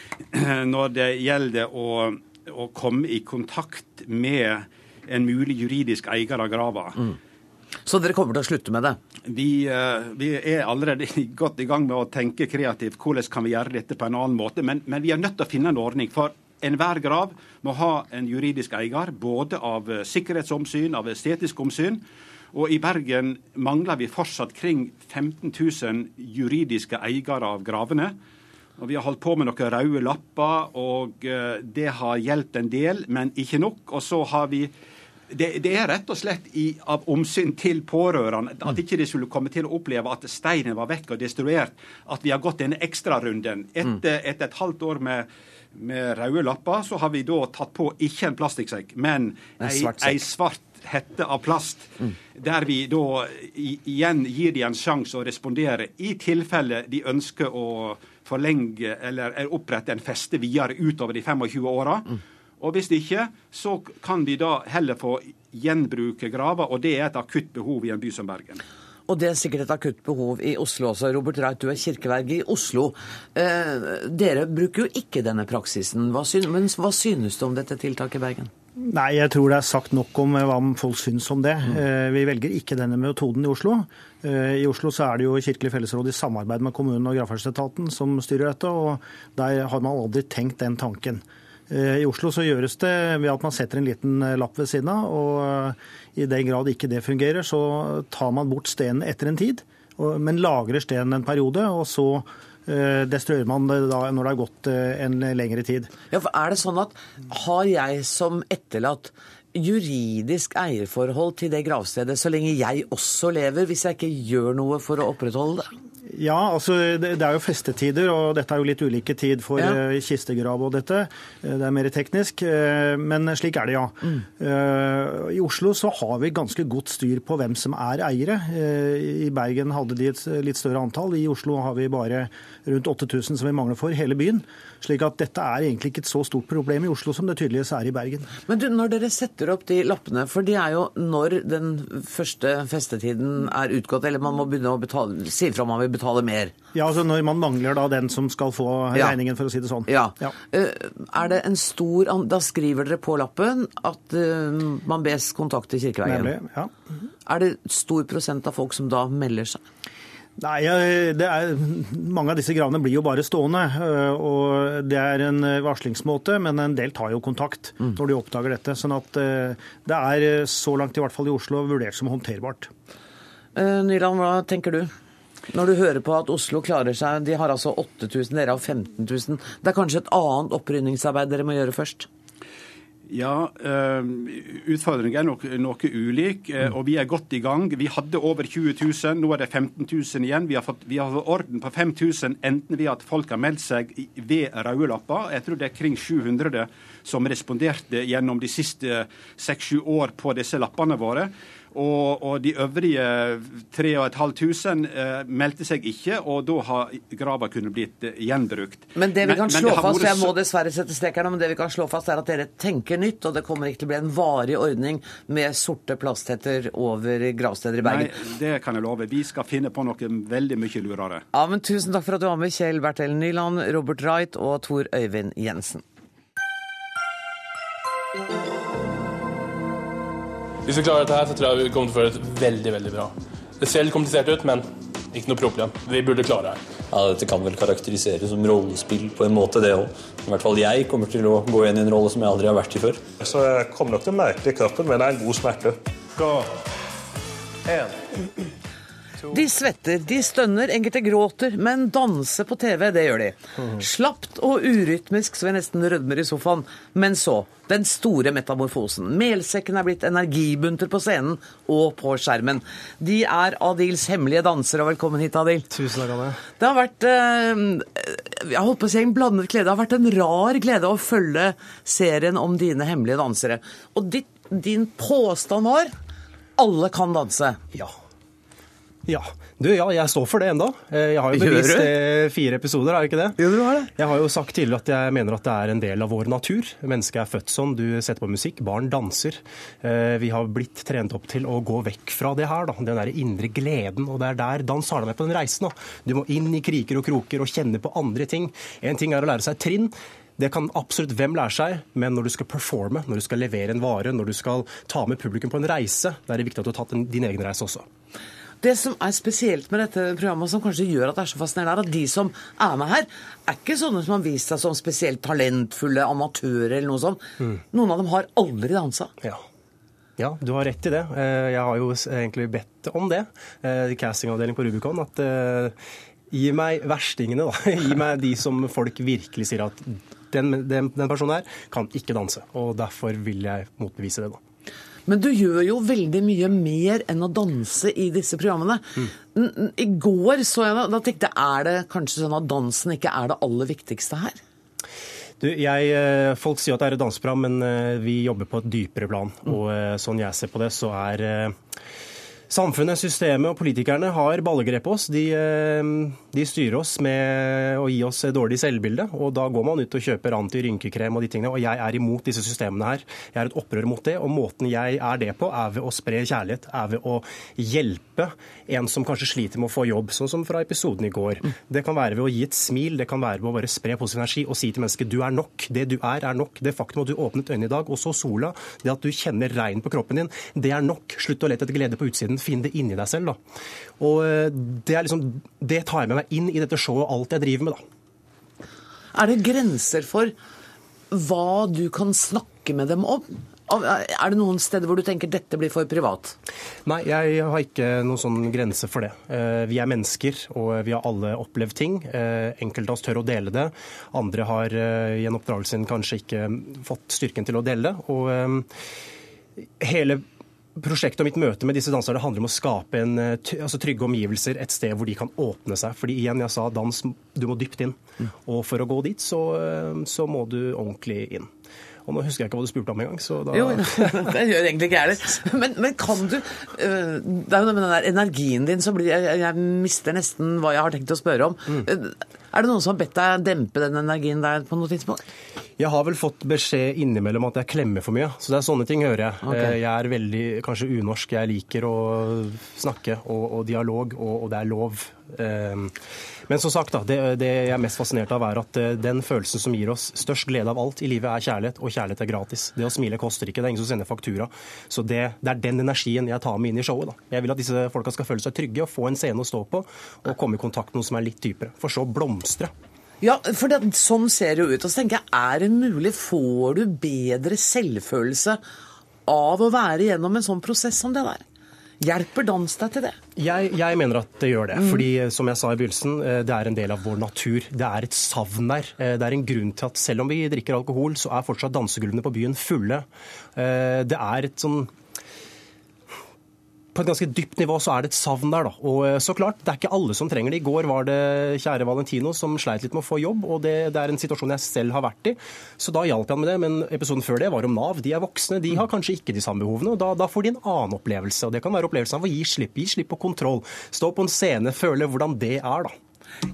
når det gjelder å, å komme i kontakt med en mulig juridisk eier av grava. Mm. Så dere kommer til å slutte med det? Vi, eh, vi, er allerede godt i gang med å tenke kreativt. Hvordan kan vi gjøre dette på en annen måte? Men, men vi er nødt til å finne en ordning. For enhver grav må ha en juridisk eier, både av sikkerhetsomsyn, av estetisk omsyn. Og i Bergen mangler vi fortsatt kring 15 000 juridiske eiere av gravene. Og Vi har holdt på med noen røde lapper, og eh, det har hjulpet en del, men ikke nok. Og så har vi det, det, er rett og slett i, av omsyn til pårørende at ikke de skulle komme til å oppleve at steinen var vekk og destruert, at vi har gått denne ekstrarunden. Etter, etter et halvt år med, med røde lapper, så har vi da tatt på ikke en plastikksekk, men ei, ei svart hette av plast, mm. der vi da igjen gir de en sjanse å respondere i tilfelle de ønsker å forlenge eller opprette en feste videre utover de 25 åra. Mm. Og hvis ikke, så kan de da heller få gjenbruke graver, og det er et akutt behov i en by som Bergen. Og det er sikkert et akutt behov i Oslo også. Robert Reit, du er kirkeverge i Oslo. Eh, dere bruker jo ikke denne praksisen. Hva synes, men hva synes du om dette tiltaket i Bergen? Nei, jeg tror det er sagt nok om eh, hva folk syns om det. Mm. Eh, vi velger ikke denne metoden i Oslo. Eh, I Oslo så er det jo Kirkelig fellesråd i samarbeid med kommunen og gravferdsetaten som styrer dette, og der har man aldri tenkt den tanken. I Oslo så gjøres det ved at man setter en liten lapp ved siden av, og i den grad ikke det fungerer, så tar man bort stenen etter en tid, men lagrer stenen en periode, og så Eh, destruerer man det da når det har gått eh, en lengre tid. Ja, for er det sånn at Har jeg som etterlatt juridisk eierforhold til det gravstedet så lenge jeg også lever, hvis jeg ikke gjør noe for å opprettholde det? Ja, altså det, det er jo festetider, og dette er jo litt ulike tid for Ja. eh, kistegrav og dette. Eh, Det er mer teknisk, eh, men slik er det, ja. Mm. I Oslo så har vi ganske godt styr på hvem som er eiere. I Bergen hadde de et litt større antall. I Oslo har vi bare rundt 8000 som vi mangler for hele byen. Slik at dette er egentlig ikke et så stort problem i Oslo som det tydeligvis er i Bergen. Men du, når dere setter opp de lappene, for de er jo når den første festetiden er utgått, eller man må begynne å betale, si fra om man vil betale mer. Ja, altså Når man mangler da den som skal få regningen, for å si det sånn. Ja. ja. Er det en stor Da skriver dere på lappen at eh, man bes kontakte Kirkeveien. Nemlig, ja. Er det stor prosent av folk som da melder seg? Nei, det er, Mange av disse gravene blir jo bare stående. øh, og Det er en varslingsmåte, men en del tar jo kontakt når de oppdager dette. sånn at det er så langt, i hvert fall i Oslo, vurdert som håndterbart. Eh, Nyland, hva tenker du? Når du hører på at Oslo klarer seg, de har altså 8000, dere har 15 000. Det er kanskje et annet opprydningsarbeid dere må gjøre først? Ja, eh, utfordringen er nok noe ulik, eh, og vi er godt i gang. Vi hadde over 20 000, nå er det 15 000 igjen. Vi har fått, vi har fått orden på 5000, enten ved at folk har meldt seg ved røde lapper. Jeg tror det er kring 700 som responderte gjennom de siste seks-sju år på disse lappene våre. Og, og de øvrige 3500 eh, meldte seg ikke, og da har grava kunnet blitt eh, gjenbrukt. Men det vi kan men slå men fast, vært jeg må dessverre sette strek her nå, men det vi kan slå fast er at dere tenker nytt, og det kommer ikke til å bli en varig ordning med sorte plasthetter over gravsteder i Bergen. Nei, det kan jeg love. Vi skal finne på noe veldig mye lurere. Ja, men Tusen takk for at du var med, Kjell Bertel Nyland, Robert Wright og Tor Øyvind Jensen. Hvis vi klarer dette her, så tror jeg vi kommer til å få det veldig, veldig bra. Det ser litt komplisert ut, men ikke noe problem. Vi burde klare det. Ja, Dette kan vel karakteriseres som rollespill på en måte, det òg. I hvert fall jeg kommer til å gå inn i en rolle som jeg aldri har vært i før. Så jeg kommer nok til å merke det i kroppen, men det er en god smerte. Gå. En. De svetter, de stønner, enkelte gråter, men danse på TV, det gjør de. Slapt og urytmisk så vi nesten rødmer i sofaen. Men så, den store metamorfosen. Melsekken er blitt energibunter på scenen og på skjermen. De er Adils hemmelige dansere, og velkommen hit, Adil. Tusen takk, Anne. Det har vært eh, jeg holdt på å si en blandet glede. Det har vært en rar glede å følge serien om dine hemmelige dansere. Og ditt, din påstand var alle kan danse. Ja. Ja. Du, ja, jeg står for det enda. Jeg har jo bevist det fire episoder, er det ikke det? Jo, du har det. Jeg har jo sagt tidligere at jeg mener at det er en del av vår natur. Mennesket er født sånn. Du setter på musikk, barn danser. Eh, Vi har blitt trent opp til å gå vekk fra det her, da. Den der indre gleden. Og det er der dans har deg med på den reisen. da. Du må inn i kriker og kroker og kjenne på andre ting. En ting er å lære seg trinn. Det kan absolutt hvem lære seg, men når du skal performe, når du skal levere en vare, når du skal ta med publikum på en reise, da er det viktig at du har tatt din egen reise også. Det som er spesielt med dette programmet, som kanskje gjør at det er så fascinerende, er at de som er med her, er ikke sånne som har vist seg som spesielt talentfulle amatører eller noe sånt. Noen av dem har aldri dansa. Ja. Ja, du har rett i det. Eh, Jeg har jo egentlig bedt om det, castingavdelingen castingavdeling på Rubicon, at eh, gi meg verstingene, da. Gi meg de som folk virkelig sier at den, den, den personen her kan ikke danse. Og derfor vil jeg motbevise det, da. Men du gjør jo veldig mye mer enn å danse i disse programmene. N- I går så jeg da, tenkte jeg, er det kanskje sånn at dansen ikke er det aller viktigste her? Du, jeg, eh, folk sier at det er et danseprogram, men eh, vi jobber på et dypere plan. Og eh, sånn jeg ser på det, så er Samfunnet, systemet og politikerne har ballegrep på oss. De, eh, de styrer oss med å gi oss dårlig selvbilde, og da går man ut og kjøper anti-rynkekrem og de tingene. Og jeg er imot disse systemene her. Jeg er et opprør mot det, og måten jeg er det på, er ved å spre kjærlighet, er ved å hjelpe en som kanskje sliter med å få jobb, sånn som fra episoden i går. Det kan være ved å gi et smil, det kan være ved å bare spre positiv energi og si til mennesket du er nok. Det du er, er nok. Det faktum at du åpnet øynene i dag og så sola, det at du kjenner regn på kroppen din, det er nok. Slutt å lete etter glede på utsiden. Finn det inni deg selv, da. Og eh, det, er liksom, det tar jeg med meg inn i dette showet og alt jeg driver med, da. Er det grenser for hva du kan snakke med dem om? Er det noen steder hvor du tenker dette blir for privat? Nei, jeg har ikke noen sånn grense for det. Eh, Vi er mennesker, og vi har alle opplevd ting. Eh, Enkelte av oss tør å dele det. Andre har i en oppdragelse sin kanskje ikke fått styrken til å dele det. Og hele Prosjektet og mitt møte med disse danserne handler om å skape en, eh, altså trygge omgivelser, et sted hvor de kan åpne seg. Fordi igjen, jeg sa dans, du må dypt inn. Og for å gå dit, så, eh, så må du ordentlig inn. Og nå husker jeg ikke hva du spurte om engang, så da Jo, det gjør egentlig ikke jeg heller. Men, men kan du øh, Det er jo noe med den der energien din som blir jeg, jeg mister nesten hva jeg har tenkt å spørre om. Mm. Er det noen som har bedt deg dempe den energien der på noe tidspunkt? Jeg har vel fått beskjed innimellom at jeg klemmer for mye. Så det er sånne ting hører jeg. Ok. Eh, Jeg er veldig kanskje unorsk. Jeg liker å snakke og, og dialog, og, og det er lov. Eh, Men som sagt, da, det, det jeg er mest fascinert av, er at eh, den følelsen som gir oss størst glede av alt i livet, er kjærlighet, og kjærlighet er gratis. Det å smile koster ikke, det er ingen som sender faktura. Så det, det er den energien jeg tar med inn i showet. da. Jeg vil at disse folka skal føle seg trygge og få en scene å stå på, og komme i kontakt med noe som er litt dypere. For så å blomstre. Ja, for det, sånn ser det jo ut. Og så tenker jeg, er det mulig? Får du bedre selvfølelse av å være gjennom en sånn prosess som det der? Hjelper dans deg til det? Jeg, jeg mener at det gjør det. fordi eh, som jeg sa i begynnelsen, eh, det er en del av vår natur. Det er et savn der. Eh, Det er en grunn til at selv om vi drikker alkohol, så er fortsatt dansegulvene på byen fulle. Eh, Det er et sånn på et ganske dypt nivå så er det et savn der. da. Og eh, så klart, Det er ikke alle som trenger det. I går var det kjære Valentino som sleit litt med å få jobb, og det, det er en situasjon jeg selv har vært i. Så da hjalp jeg han med det. Men episoden før det var om Nav. De er voksne, de har kanskje ikke de samme behovene. og Da, da får de en annen opplevelse. og Det kan være opplevelsen av å gi slipp. Gi slipp på kontroll. Stå på en scene, føle hvordan det er, da.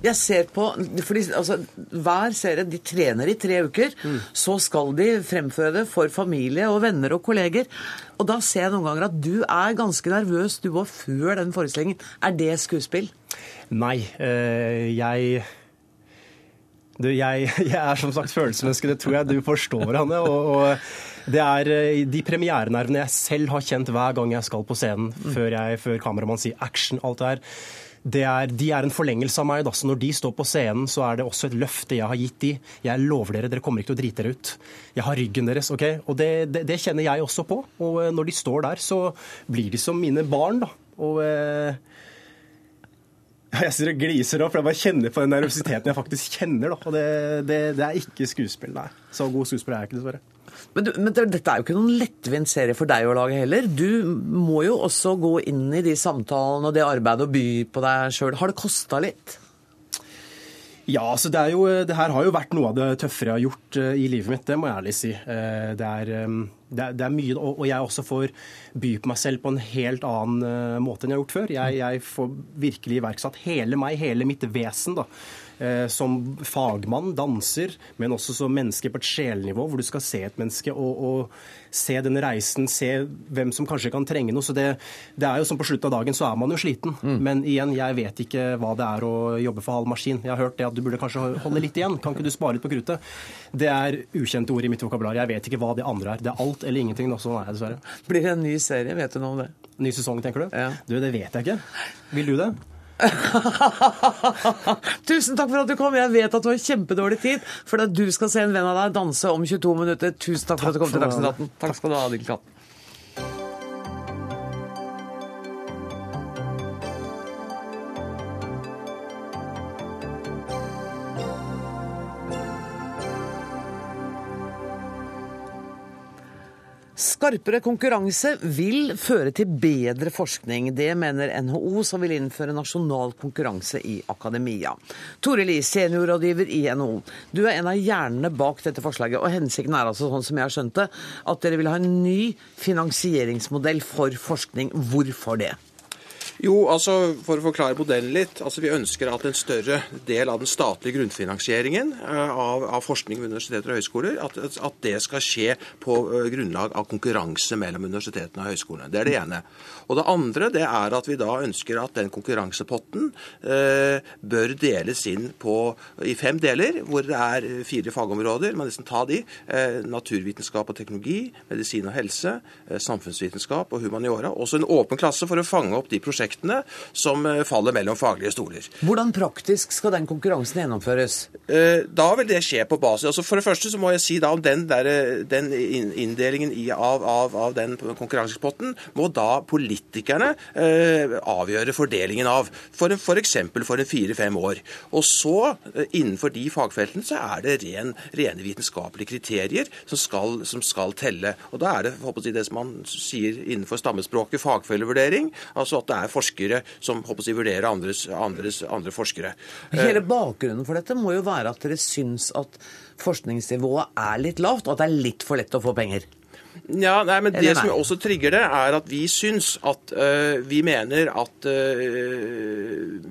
Jeg ser på, fordi altså, Hver serie de trener i tre uker. Så skal de fremføre det for familie og venner og kolleger. Og Da ser jeg noen ganger at du er ganske nervøs du var før den forestillingen. Er det skuespill? Nei, Øh, jeg du, jeg, jeg er som sagt følelsesmenneske, det tror jeg du forstår, Hanne. Og, og det er eh, de premierenervene jeg selv har kjent hver gang jeg skal på scenen, før, jeg, før kameramann sier action, alt det her. Er, de er en forlengelse av meg. Da. Så når de står på scenen, så er det også et løfte jeg har gitt de. Jeg lover dere, dere kommer ikke til å drite dere ut. Jeg har ryggen deres. ok? Og det, det, det kjenner jeg også på. Og eh, når de står der, så blir de som mine barn, da. Og eh, Jeg sitter og gliser òg, for jeg bare kjenner på den nervøsiteten jeg faktisk kjenner. Da. Og det, det, det er ikke skuespill, nei. Så god skuespiller er jeg ikke, dessverre. Men, du, men dette er jo ikke noen lettvint serie for deg å lage heller. Du må jo også gå inn i de samtalene og det arbeidet og by på deg sjøl. Har det kosta litt? Ja, altså det, jo, det her har jo vært noe av det tøffere jeg har gjort eh, i livet mitt, det må jeg ærlig si. Eh, Det er, eh, det det er mye, og og jeg også får by på meg selv på en helt annen eh, måte enn jeg har gjort før. Jeg, jeg får virkelig iverksatt hele meg, hele mitt vesen, da. Eh, Som fagmann, danser, men også som menneske på et sjelnivå, hvor du skal se et menneske og, og se den reisen, se hvem som kanskje kan trenge noe. Så det, det er jo som på slutten av dagen så er man jo sliten. Men igjen, jeg vet ikke hva det er å jobbe for halv maskin. Jeg har hørt det at du burde kanskje holde litt igjen. Kan ikke du spare litt på kruttet? Det er ukjente ord i mitt vokabular. Jeg vet ikke hva det andre er. Det er alt eller ingenting. Sånn er jeg dessverre. Blir det en ny serie? Vet du noe om det? Ny sesong, tenker du? Du, det vet jeg ikke. Vil du det? Tusen takk for at du kom. Jeg vet at du har kjempedårlig tid, for at du skal se en venn av deg danse om 22 minutter. Tusen takk for at du kom til. Dagsnytt 18. Takk skal du ha, Adil Katt. Skarpere konkurranse vil føre til bedre forskning. Det mener NHO, som vil innføre nasjonal konkurranse i akademia. Tore Li, seniorrådgiver i NHO. Du er en av hjernene bak dette forslaget. og Hensikten er altså, sånn som jeg har skjønt det, at dere vil ha en ny finansieringsmodell for forskning. Hvorfor det? Jo, altså For å forklare modellen litt. altså Vi ønsker at en større del av den statlige grunnfinansieringen eh, av, av forskning ved universiteter og høyskoler, at, at det skal skje på eh, grunnlag av konkurranse mellom universitetene og høyskolene. Det er det ene. Og det andre det er at vi da ønsker at den konkurransepotten eh, bør deles inn på, i fem deler, hvor det er fire fagområder. Man nesten ta de. Eh, naturvitenskap og teknologi, medisin og helse, eh, samfunnsvitenskap og humaniora. Også en åpen klasse for å fange opp de prosjektene prosjektene som eh, faller mellom faglige stoler. Hvordan praktisk skal den konkurransen gjennomføres? Eh, Da vil det skje på basis altså For det første så må jeg si da om den, der, eh, den inn- inndelingen i, av, av, av den konkurransepotten må da politikerne eh, avgjøre fordelingen av. For, f.eks. for eksempel for en fire-fem år. Og så, innenfor de fagfeltene, så er det ren, rene vitenskapelige kriterier som skal, som skal telle. Og da er det håper jeg, det som man sier innenfor stammespråket fagfellevurdering. Altså at det er forskere som håper jeg, vurderer andres, andres, andre forskere. Eh, Hele bakgrunnen for dette må jo være at dere syns at forskningsnivået er litt lavt, og at det er litt for lett å få penger. Ja, nei, men Det nei? som også trigger det, er at vi syns at uh, Vi mener at uh,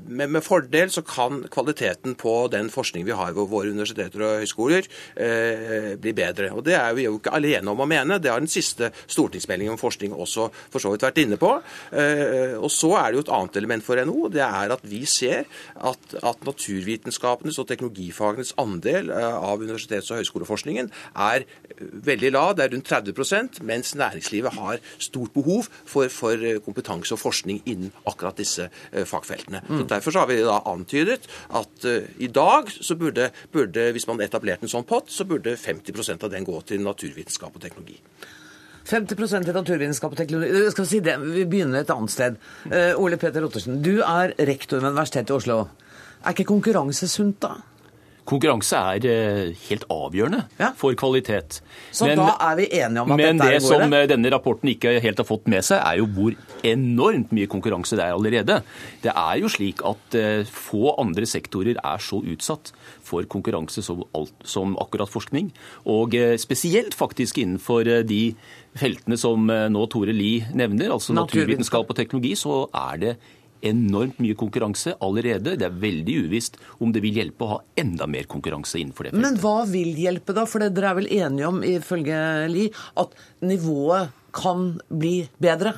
med, med fordel så kan kvaliteten på den forskning vi har ved våre universiteter og høyskoler, uh, bli bedre. Og Det er vi jo ikke alene om å mene. Det har den siste stortingsmeldingen om forskning også for så vidt vært inne på. Og så er det jo et annet element for NHO. Det er at vi ser at, at naturvitenskapenes og teknologifagenes andel av universitets- og høyskoleforskningen er veldig lav. Det er rundt 30 mens næringslivet har stort behov for, for eh, kompetanse og forskning innen akkurat disse fagfeltene. fagfeltene. Så Derfor så har vi da antydet at uh, i dag så burde, burde, hvis man etablerte en sånn pott, så burde 50% av den gå til naturvitenskap og teknologi. 50% til naturvitenskap og teknologi. Eh, Skal vi si det, vi begynner et annet sted. Uh, Ole Peter Ottersen, du er rektor ved Universitetet i Oslo. Er ikke konkurranse sunt, da? Konkurranse er eh, helt avgjørende for kvalitet. Så da er vi enige om at dette er det Men det som eh, denne rapporten ikke helt har fått med seg, er jo hvor enormt mye konkurranse det er allerede. Det er jo slik at eh, få andre sektorer er så utsatt for konkurranse som, alt, som akkurat forskning. Og spesielt faktisk innenfor de feltene som nå Tore Lie nevner, altså naturvitenskap og teknologi, så er det enormt mye konkurranse allerede. Det er veldig uvisst om det vil hjelpe å ha enda mer konkurranse innenfor det feltet. Men hva vil hjelpe, da? For det- dere er vel enige om, ifølge Li, at nivået kan bli bedre?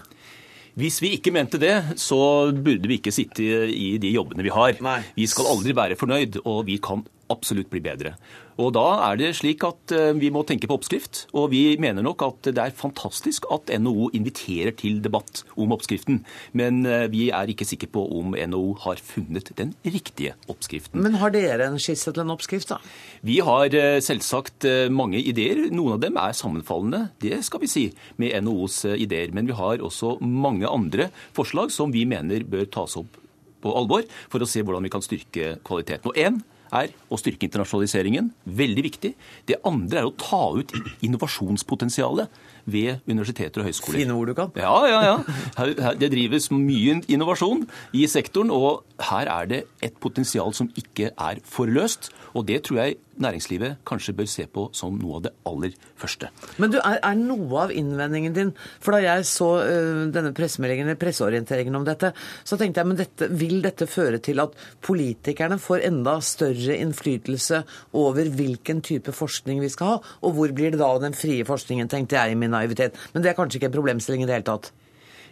Hvis vi ikke mente det, så burde vi ikke sitte i de jobbene vi har. Vi skal aldri være fornøyd, og vi kan absolutt bli bedre. Og Da er det slik at eh, vi må tenke på oppskrift. Og vi mener nok at det er fantastisk at NHO inviterer til debatt om oppskriften. Men eh, vi er ikke sikre på om NHO har funnet den riktige oppskriften. Men har dere en skisse til en oppskrift, da? Vi har eh, selvsagt mange ideer. Noen av dem er sammenfallende, det skal vi si, med NHOs ideer. Men vi har også mange andre forslag som vi mener bør tas opp på alvor for å se hvordan vi kan styrke kvaliteten. Og én er å styrke internasjonaliseringen. Veldig viktig. Det andre er å ta ut innovasjonspotensialet ved universiteter og høyskoler. Fine ord du kan. Ja, ja, ja. Her, her, det drives mye innovasjon i sektoren, og her er det et potensial som ikke er forløst. Og det tror jeg næringslivet kanskje bør se på som noe av det aller første. Men du, er, er noe av innvendingen din For da jeg så uh, denne pressemeldingen, presseorienteringen om dette, så tenkte jeg men dette, vil dette føre til at politikerne får enda større innflytelse over hvilken type forskning vi skal ha? Og hvor blir det da av den frie forskningen, tenkte jeg i min naivitet. Men det er kanskje ikke en problemstilling i det hele tatt?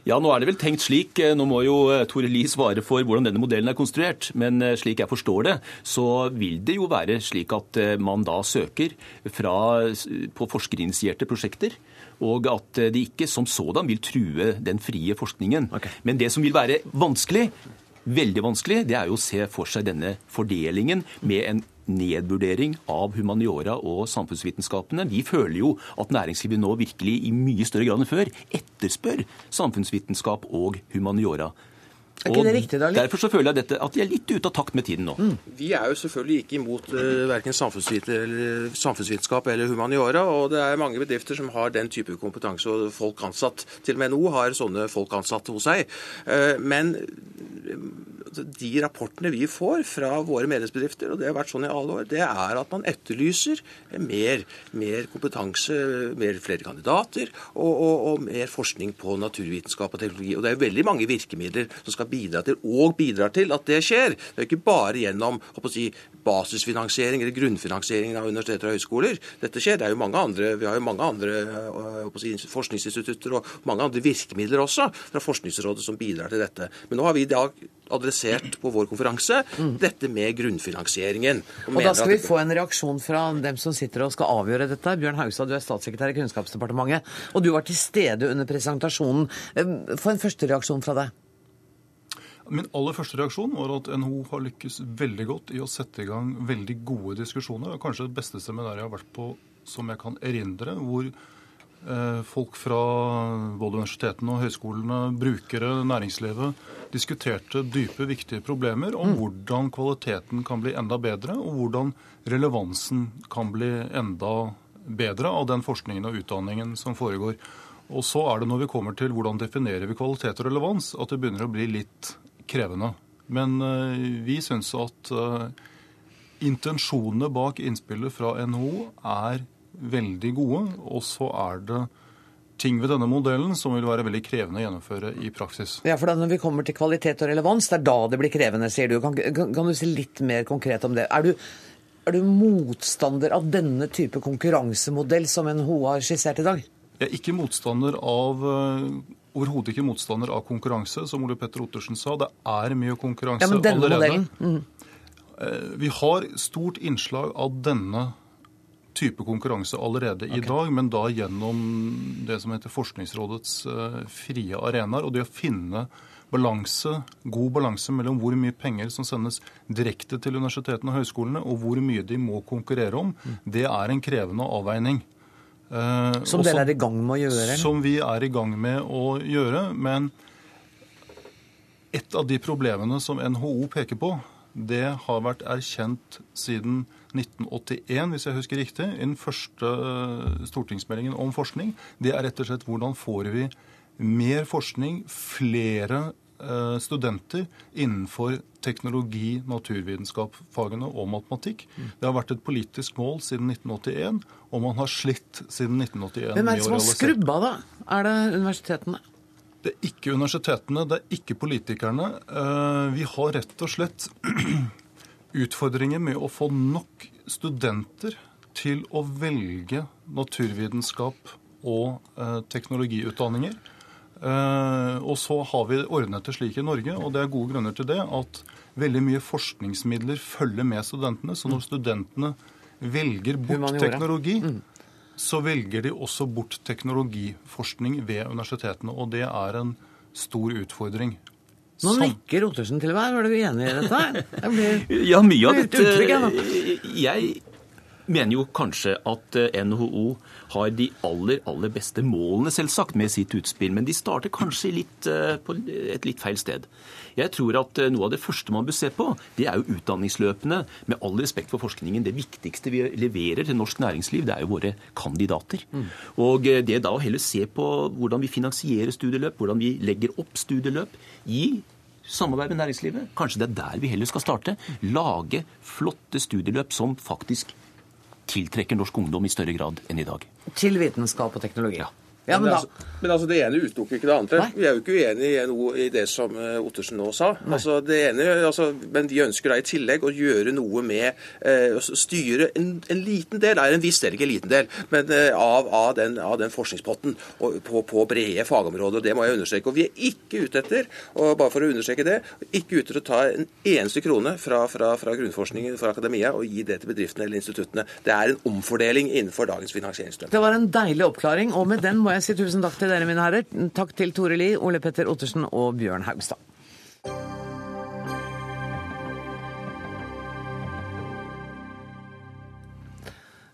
Ja, nå er det vel tenkt slik, eh, nå må jo eh, Tore Lie svare for hvordan denne modellen er konstruert, men eh, slik jeg forstår det, så vil det jo være slik at man da søker fra, på forskerinitierte prosjekter, og at de ikke som sådan vil true den frie forskningen. Men det som vil være vanskelig, veldig vanskelig, det er jo å se for seg denne fordelingen med en nedvurdering av humaniora og samfunnsvitenskapene. Vi føler jo at næringslivet nå virkelig i mye større grad enn før etterspør samfunnsvitenskap og humaniora. Er ikke det riktig, da? Derfor så føler jeg dette, at de er litt ute av takt med tiden nå. Vi er jo selvfølgelig ikke imot uh, verken samfunnsvit eller, samfunnsvitenskap eller humaniora. Og det er mange bedrifter som har den type kompetanse og folk ansatt. Til og med NHO har sånne folk ansatt hos seg. Uh, men eh, de rapportene vi får fra våre medlemsbedrifter, og det har vært sånn i alle år, det er at man etterlyser mer, mer kompetanse, mer flere kandidater og, og, og mer forskning på naturvitenskap og teknologi. Og det er veldig mange virkemidler som skal bidra til, og bidrar til, at det skjer. Det er ikke bare gjennom si, basisfinansiering eller grunnfinansiering av universiteter og høyskoler. Dette skjer. Det er jo mange andre, vi har jo mange andre øh, si, forskningsinstitutter og mange andre virkemidler også fra Forskningsrådet som bidrar til dette. Men nå har vi i dag adressert på vår konferanse dette med grunnfinansieringen. Og og da skal vi få en reaksjon fra dem som sitter og skal avgjøre dette. Bjørn Haugstad, du er statssekretær i Kunnskapsdepartementet, og du var til stede under presentasjonen. Eh, Få en første reaksjon fra deg. Min aller første reaksjon var at NHO har lykkes veldig godt i å sette i gang veldig gode diskusjoner. Kanskje det beste seminaret jeg har vært på som jeg kan erindre, hvor eh, folk fra både universitetene og høyskolene, brukere, næringslivet, diskuterte dype, viktige problemer om hvordan kvaliteten kan bli enda bedre, og hvordan relevansen kan bli enda bedre av den forskningen og utdanningen som foregår. Og så er det når vi kommer til hvordan definerer vi kvalitet og relevans, at det begynner å bli litt krevende. Men eh, vi syns at eh, intensjonene bak innspillet fra NHO er veldig gode. Og så er det ting ved denne modellen som vil være veldig krevende å gjennomføre i praksis. Ja, for da Når vi kommer til kvalitet og relevans, det er da det blir krevende, sier du. Kan, kan, kan du si litt mer konkret om det? Er du, er du motstander av denne type konkurransemodell som NHO har skissert i dag? Jeg er ikke motstander av uh, overhodet ikke motstander av konkurranse, som Ole Petter Ottersen sa. Det er mye konkurranse ja, men denne allerede. Modellen. Mm. Vi har stort innslag av denne type konkurranse allerede okay. i dag, men da gjennom det som heter Forskningsrådets uh, frie arenaer. Og det å finne balanse, god balanse mellom hvor mye penger som sendes direkte til universitetene og høyskolene, og hvor mye de må konkurrere om, mm. det er en krevende avveining. Uh, som dere er i gang med å gjøre? Eller? Som vi er i gang med å gjøre. Men et av de problemene som NHO peker på, det har vært erkjent siden 1981, hvis jeg husker riktig, i den første stortingsmeldingen om forskning. Det er rett og slett hvordan får vi mer forskning, flere studenter innenfor teknologi, naturvitenskap, fagene og matematikk. Det har vært et politisk mål siden 1981, og man har slitt siden 1981. Hvem er det som har skrubba, da? Er det universitetene? Det er ikke universitetene, det er ikke politikerne. Vi har rett og slett utfordringer med å få nok studenter til å velge naturvitenskap og teknologiutdanninger. Uh, og så har vi ordnet det slik i Norge, og det er gode grunner til det, at veldig mye forskningsmidler følger med studentene. Så når studentene velger bort teknologi, mm. så velger de også bort teknologiforskning ved universitetene. Og det er en stor utfordring. Nå nikker Ottersen til meg. Er du enig i dette? Jeg blir ja, mye av dette Jeg mener jo kanskje at NHO har de aller, aller beste målene, selvsagt, med sitt utspill. Men de starter kanskje litt, på et litt feil sted. Jeg tror at noe av det første man bør se på, det er jo utdanningsløpene. Med all respekt for forskningen, det viktigste vi leverer til norsk næringsliv, det er jo våre kandidater. Mm. Og det da å heller se på hvordan vi finansierer studieløp, hvordan vi legger opp studieløp i samarbeid med næringslivet. Kanskje det er der vi heller skal starte. Lage flotte studieløp som faktisk tiltrekker norsk ungdom i større grad enn i dag. Til vitenskap og teknologi. Ja. Ja, men, men, altså, men altså, det ene utelukker ikke det andre. Nei? Vi er jo ikke uenig i, noe, i det som Ottersen nå sa. Altså, det ene, altså, men vi ønsker da i tillegg å gjøre noe med eh, å styre en, en, liten del, er en viss del, ikke en liten del, men eh, av, av, den, av, den, forskningspotten og, på, på, brede fagområder. og Det må jeg understreke. Og vi er ikke ute etter, og bare for å understreke det, ikke ute etter å ta en eneste krone fra, fra, fra grunnforskningen fra akademia og gi det til bedriftene eller instituttene. Det er en omfordeling innenfor dagens finansieringsstrøm. Det var en deilig oppklaring, og med den må jeg si tusen takk til dere, mine herrer. Takk til Tore Li, Ole Petter Ottersen og Bjørn Haugstad.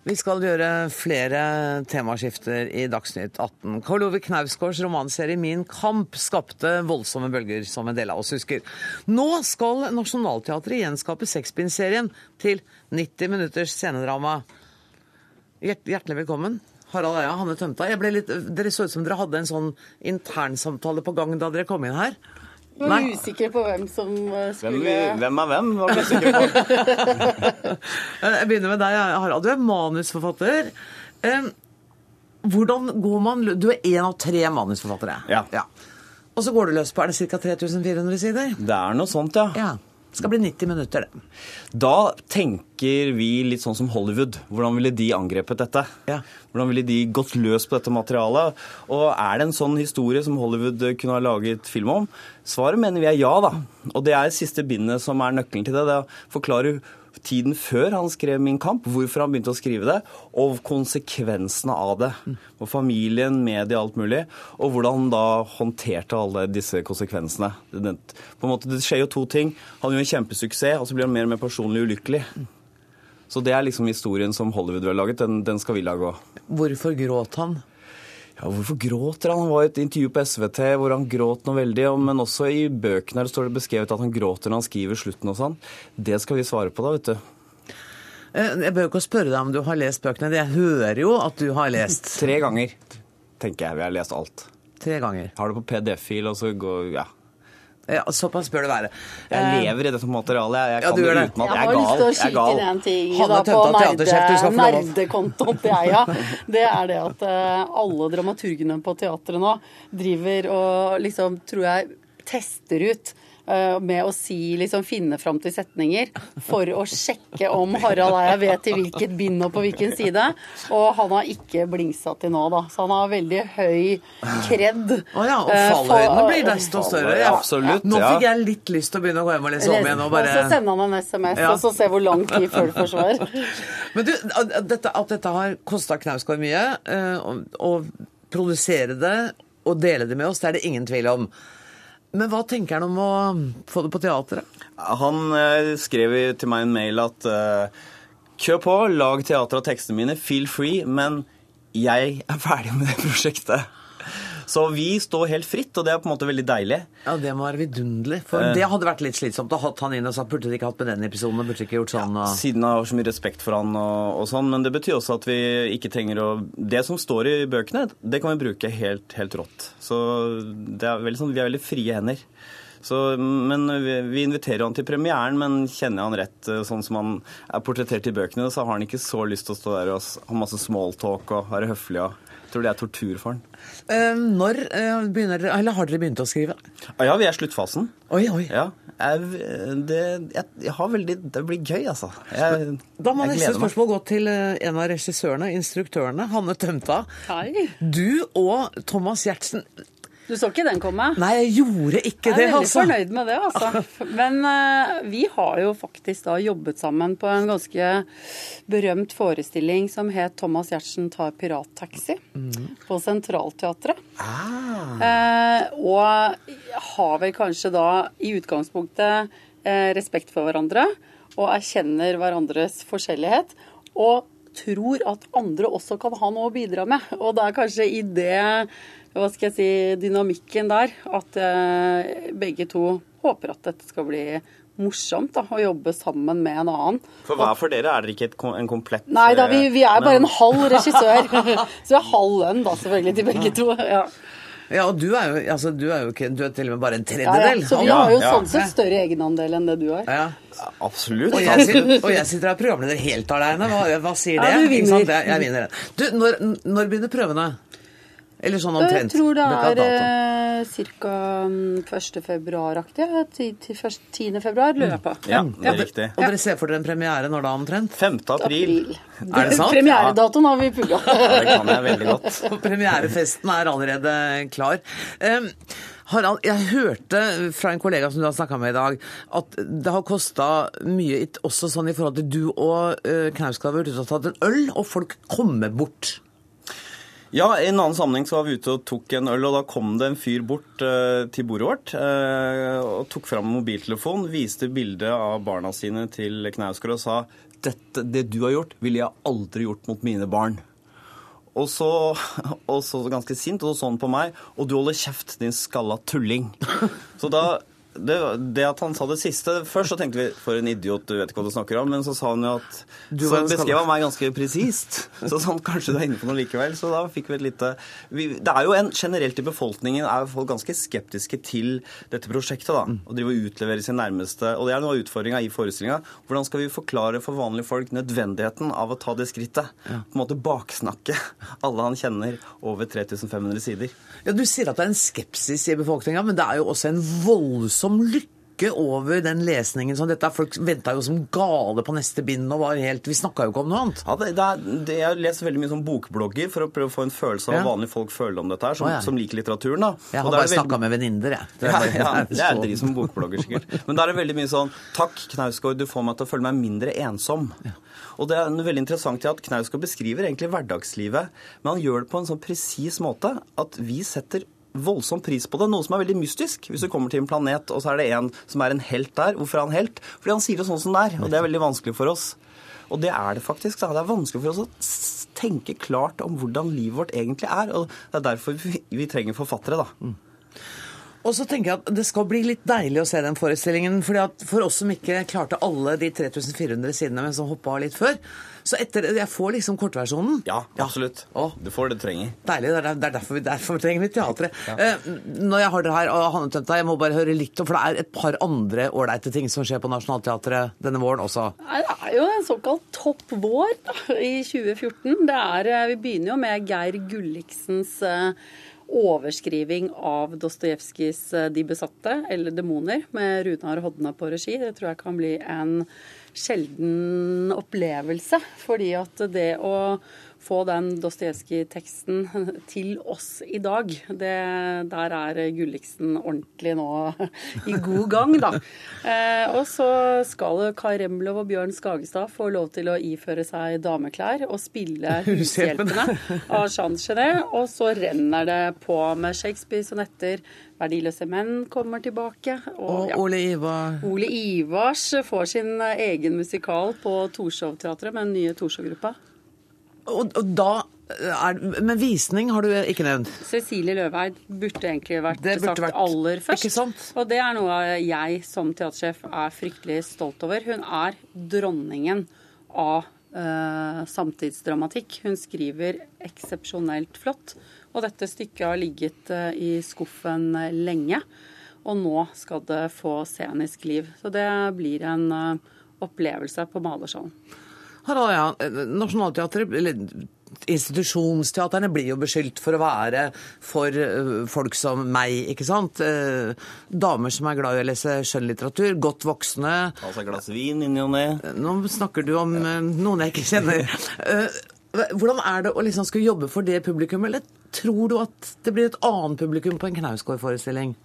Vi skal gjøre flere temaskifter i Dagsnytt 18. Karl Ove Knausgårds romanserie 'Min kamp' skapte voldsomme bølger, som en del av oss husker. Nå skal Nationaltheatret gjenskape sekspinserien til 90 minutters scenedrama. Hjertelig velkommen. Harald Eia, Hanne Tømta. Litt, dere så ut som dere hadde en sånn internsamtale på gang da dere kom inn her. Vi var usikre på hvem som skulle Hvem, hvem er hvem, var du usikker på. Jeg begynner med deg, Harald. Du er manusforfatter. Hvordan går man Du er én av tre manusforfattere. Ja. ja. Og så går du løs på er det ca. 3400 sider? Det er noe sånt, ja. ja. Det skal bli 90 minutter, det. Da tenker vi litt sånn som Hollywood. Hvordan ville de angrepet dette? Ja. Hvordan ville de gått løs på dette materialet? Og er det en sånn historie som Hollywood kunne ha laget film om? Svaret mener vi er ja, da. Og det er siste bindet som er nøkkelen til det. Det forklarer tiden før han skrev Min kamp, hvorfor han begynte å skrive det, og konsekvensene av det. Og familien, media, alt mulig. Og hvordan han da håndterte alle disse konsekvensene. På en måte, det skjer jo to ting. Han gjør en kjempesuksess, og så blir han mer og mer personlig ulykkelig. Så det er liksom historien som Hollywood har laget. Den, den skal vi lage òg. Hvorfor gråt han? Ja, Hvorfor gråter han? Det var et intervju på SVT hvor han gråt noe veldig. Men også i bøkene her står det beskrevet at han gråter når han skriver slutten og sånn. Det skal vi svare på da, vet du. Eh, Jeg bør jo ikke spørre deg om du har lest bøkene. Jeg hører jo at du har lest. Tre ganger, tenker jeg. Vi har lest alt. Tre ganger. Har det på PDF-fil, og så går Ja. Ja, såpass bør det være. Jeg Eh, lever i dette materialet. Jeg, jeg Ja, kan det det at jeg er gal. Jeg har lyst til å Jeg skyte gal. inn en ting da, på nerdekontoen til Eia. Det er det at uh, alle dramaturgene på teatret nå driver og liksom, tror jeg, tester ut med å si, liksom finne fram til setninger for å sjekke om Harald Eia vet til hvilket bind og på hvilken side. Og han har ikke blingsa til nå, da. Så han har veldig høy kred. Å ja, og eh, fallhøyden blir desto større. Ja. Absolutt, Nå fikk jeg litt lyst til å begynne å gå hjem og lese om igjen. Og Og så sende han en SMS, Ja. og så se hvor lang tid før du får svar. Men du, at dette, at dette har kosta Knausgård mye, eh, å produsere det og dele det med oss, det er det ingen tvil om. Men hva tenker han om å få det på teatret? Han eh, skrev til meg en mail at eh, kjør på, lag teater av tekstene mine, feel free, men jeg er ferdig med det prosjektet. Så vi står helt fritt, og det er på en måte veldig deilig. Ja, det må være vidunderlig. For Eh. det hadde vært litt slitsomt å ha han inn og sagt burde de ikke hatt med den episoden og burde de ikke gjort sånn. Og... Siden jeg har så mye respekt for han og, og sånn, men det betyr også at vi ikke trenger å Det som står i bøkene, det kan vi bruke helt, helt rått. Så det er veldig sånn, vi er veldig frie hender. Så, men vi, vi inviterer han til premieren, men kjenner jeg han rett eh, sånn som han er portrettert i bøkene, så har han ikke så lyst til å stå der og ha masse smalltalk og være høflig. og tror det er tortur for han. Eh, når eh, begynner dere Eller har dere begynt å skrive? Ah, ja, vi er i sluttfasen. Oi, oi. Ja, jeg, det, jeg, jeg har veldig Det blir gøy, altså. Jeg, Da må jeg neste meg. spørsmål gå til eh, en av regissørene, instruktørene, Hanne Tømta. Hei. Du og Thomas Giertsen Du så ikke den komme? Nei, jeg gjorde ikke det. Jeg er veldig altså. fornøyd med det, altså. Men uh, vi har jo faktisk da jobbet sammen på en ganske berømt forestilling som het 'Thomas Giertsen tar pirattaxi' på Centralteatret. Eh, og har vel kanskje da i utgangspunktet uh, respekt for hverandre og erkjenner hverandres forskjellighet. Og tror at andre også kan ha noe å bidra med. Og det er kanskje i det, hva skal jeg si, dynamikken der, at eh, begge to håper at dette skal bli morsomt da, å jobbe sammen med en annen. For hva for dere? Er dere ikke et, en komplett Nei da, vi, vi er bare en halv regissør. Så vi har halv lønn da, selvfølgelig, til begge to. Ja. Ja, og du er jo, altså, du er jo ikke, du er til og med bare en Ja, ja. tredjedel. Så vi har jo Ja. sånn sett større egenandel enn det du har. Ja. Absolutt. Og jeg, sitter, og jeg sitter her programleder helt alene. Hva, hva sier det? Ja, du Ikke sant? vinner. Jeg, jeg vinner. Du, når, når begynner prøvene? Eller sånn Jeg tror det er eh, ca. 1. februar-aktig. ja, Til, til først- 10. februar, lurer jeg på. Ja, det er riktig. Og dere ser for dere en premiere når da omtrent? 5. april. Er det sant? Premieredatoen har vi pugga. Ja, det kan jeg veldig godt. Premierefesten er allerede klar. Um, Harald, jeg hørte fra en kollega som du har snakka med i dag, at det har kosta mye, også sånn i forhold til du og uh, Knausgård har vært ute og tatt en øl, og folk kommer bort. Ja, i en annen sammenheng så var vi ute og tok en øl, og da kom det en fyr bort eh, til bordet vårt eh, og tok fram mobiltelefon, viste bilde av barna sine til Knausgård og sa dette, det du har gjort, ville jeg aldri gjort mot mine barn. Og så, og så ganske sint, og så så han på meg, og du holder kjeft, din skalla tulling. Så da det, det at han sa det siste Først så tenkte vi for en idiot, du vet ikke hva du snakker om, men så sa han jo at Du Så beskrev han meg ganske presist. Så sånn, kanskje du er inne på noe likevel. Så da fikk vi et lite vi, Det er jo en generelt i befolkningen er folk ganske skeptiske til dette prosjektet. da, Å drive og utlevere sin nærmeste. Og det er noe av utfordringa i forestillinga. Hvordan skal vi forklare for vanlige folk nødvendigheten av å ta det skrittet? På en måte baksnakke alle han kjenner over 3500 sider. Ja, Du sier at det er en skepsis i befolkninga, men det er jo også en voldsom lykke sjokke over den lesningen som dette. Folk venta jo som gale på neste bind og var helt Vi snakka jo ikke om noe annet. Ja, det, det er, det, Jeg leser veldig mye som bokblogger for å prøve å få en følelse av hva vanlige folk føler om dette her, som, oh, ja. som liker litteraturen. da. Jeg har bare veldig- snakka med venninner, jeg. Det er Ja, bare- ja, det er de som bokblogger, sikkert. Men da er det veldig mye sånn Takk, Knausgård, du får meg til å føle meg mindre ensom. Og det er veldig interessant at Knausgård beskriver egentlig hverdagslivet, men han gjør det på en sånn presis måte at vi setter voldsom pris på det, noe som er veldig mystisk. Hvis du kommer til en planet, og så er det en som er en helt der. Hvorfor er han helt? Fordi han sier det sånn som det er, og det er veldig vanskelig for oss. Og det er det faktisk. Da. Det er vanskelig for oss å tenke klart om hvordan livet vårt egentlig er. Og det er derfor vi, vi trenger forfattere, da. Og så tenker jeg at det skal bli litt deilig å se den forestillingen. fordi at For oss som ikke klarte alle de 3400 sidene, men som hoppa litt før, så etter Jeg får liksom kortversjonen. Ja, absolutt. Du får det du trenger. Deilig. Det er, det er derfor, vi, derfor trenger vi teatret. Eh, når jeg har det her, og Hanne Tømta, jeg må bare høre litt om, for det er et par andre ålreite ting som skjer på Nationaltheatret denne våren også. Det er jo en såkalt topp vår da, i 2014. Det er, eh, vi begynner jo med Geir Gulliksens eh, overskriving av Dostojevskijs De besatte, eller Demoner, med Runar Hodne på regi. Det tror jeg kan bli en sjelden opplevelse. Fordi at det å få den Dostojevskij-teksten til oss i dag, det, der er Gulliksen ordentlig nå i god gang, da. Eh, og så skal Kai Remlov og Bjørn Skagestad få lov til å iføre seg dameklær og spille Hushjelpene av Jean Genet. Og så renner det på med Shakespeare-sonetter. Verdiløse menn kommer tilbake. Og ja. Ole Ivar Ole Ivars får sin egen musikal på Torshov-teatret med den nye Torshov-gruppa. Og, og da er, Men visning har du ikke nevnt. Cecilie Løveid burde egentlig vært burde sagt vært- aller først. Ikke sant? Og det er noe jeg som teatersjef er fryktelig stolt over. Hun er dronningen av uh, samtidsdramatikk. Hun skriver eksepsjonelt flott. Og dette stykket har ligget uh, i skuffen lenge. Og nå skal det få scenisk liv. Så det blir en uh, opplevelse på Malersalen. Harald, ja, Nationaltheatret, eller institusjonsteaterne blir jo beskyldt for å være for eh, folk som meg, ikke sant? Eh, Damer som er glad i å lese skjønnlitteratur, godt voksne. Ta seg et glass vin inni og ned. Nå snakker du om ja. noen jeg ikke kjenner. Eh, Hvordan er det å liksom skulle jobbe for det publikum, eller tror du at det blir et annet publikum på en Knausgård-forestilling?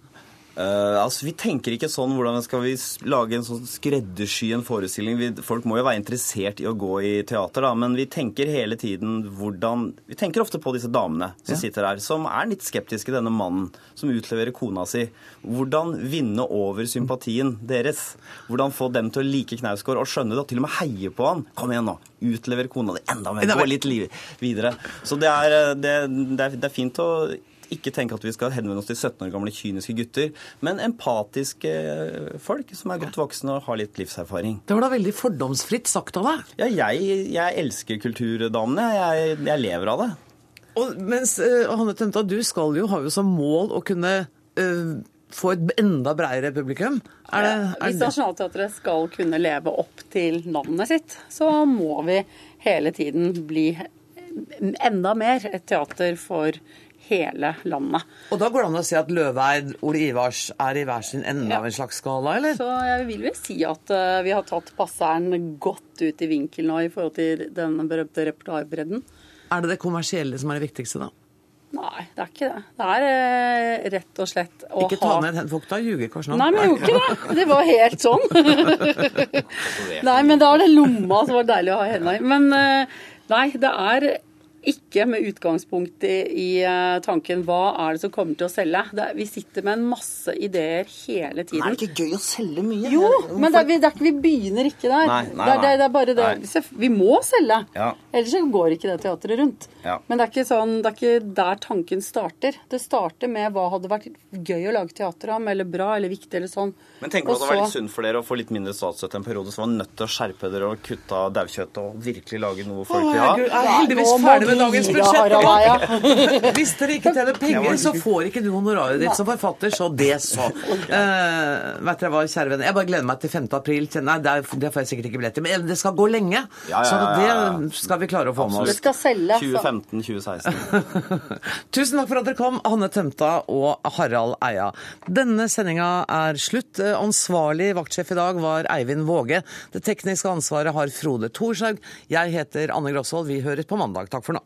Eh, altså, Vi tenker ikke sånn hvordan skal vi lage en sånn skreddersy en forestilling. Vi, folk må jo være interessert i å gå i teater, da, men vi tenker hele tiden hvordan Vi tenker ofte på disse damene som Ja. sitter her, som er litt skeptiske, denne mannen som utleverer kona si. Hvordan vinne over sympatien deres? Hvordan få dem til å like Knausgård og skjønne det, og til og med heie på han? Kom igjen nå, utlever kona di enda mer, gå litt videre. Så det er, eh, det, det er, det er fint å ikke tenke at vi skal henvende oss til 17 år gamle kyniske gutter, men empatiske eh, folk som er godt voksne og har litt livserfaring. Det var da veldig fordomsfritt sagt av deg. Ja, jeg, jeg elsker kulturdamene. Jeg, jeg lever av det. Og mens uh, Hanne Tømta, du skal jo ha jo som mål å kunne uh, få et enda bredere publikum. Er det, er Hvis det Nationaltheatret skal kunne leve opp til navnet sitt, så må vi hele tiden bli enda mer et teater for hele landet. Og da går det an å si at Løveid, Ole Ivars er i hver sin ende av en slags skala, eller? Så jeg vil vel si at eh, vi har tatt passeren godt ut i vinkel nå i forhold til den berømte repertoarbredden. Er det det kommersielle som er det viktigste, da? Nei, det er ikke det. Det er eh, rett og slett å Ikke ta ha ned folk da ljuger kanskje nå. Nei, men jeg gjorde ikke det. Det var helt sånn. nei, men da er det lomma som var deilig å ha i hendene i. Men eh, nei, det er ikke med utgangspunkt i, i eh, tanken hva er det som kommer til å selge. Det er, vi sitter med en masse ideer hele tiden. Er det ikke gøy å selge mye? Jo, men det er, vi- det er ikke, vi begynner ikke der. Nei, nei, det, er, det, er- det er bare det. nei. Vi må selge. Ja. Ellers så går ikke det teatret rundt. Ja. Men det er, ikke sånn, det er ikke der tanken starter. Det starter med hva hadde vært gøy å lage teater om, eller bra, eller viktig, eller sånn. Men tenker du at det var litt sunt for dere å få litt mindre statsstøtte en periode, så var nødt til å skjerpe dere og kutte av daukjøttet og virkelig lage noe folk vil ha? jeg er heldigvis ferdig med med dagens budsjett. Hvis dere ikke tjener penger, så får ikke du honoraret ditt som forfatter, så det så. Uh, vet dere hva, kjære venner, jeg bare gleder meg til 5. april. Nei, det, er- det får jeg sikkert ikke billett til, men det skal gå lenge. Så det skal vi klare å få med oss. Det skal selge. så- 2015-2016. Tusen takk for at dere kom, Hanne Tømta og Harald Eia. Denne sendinga er slutt. Eh, Ansvarlig vaktsjef i dag var Eivind Våge. Det tekniske ansvaret har Frode Thorshaug. Jeg heter Anne Grosvold. Vi høres på mandag. Takk for nå.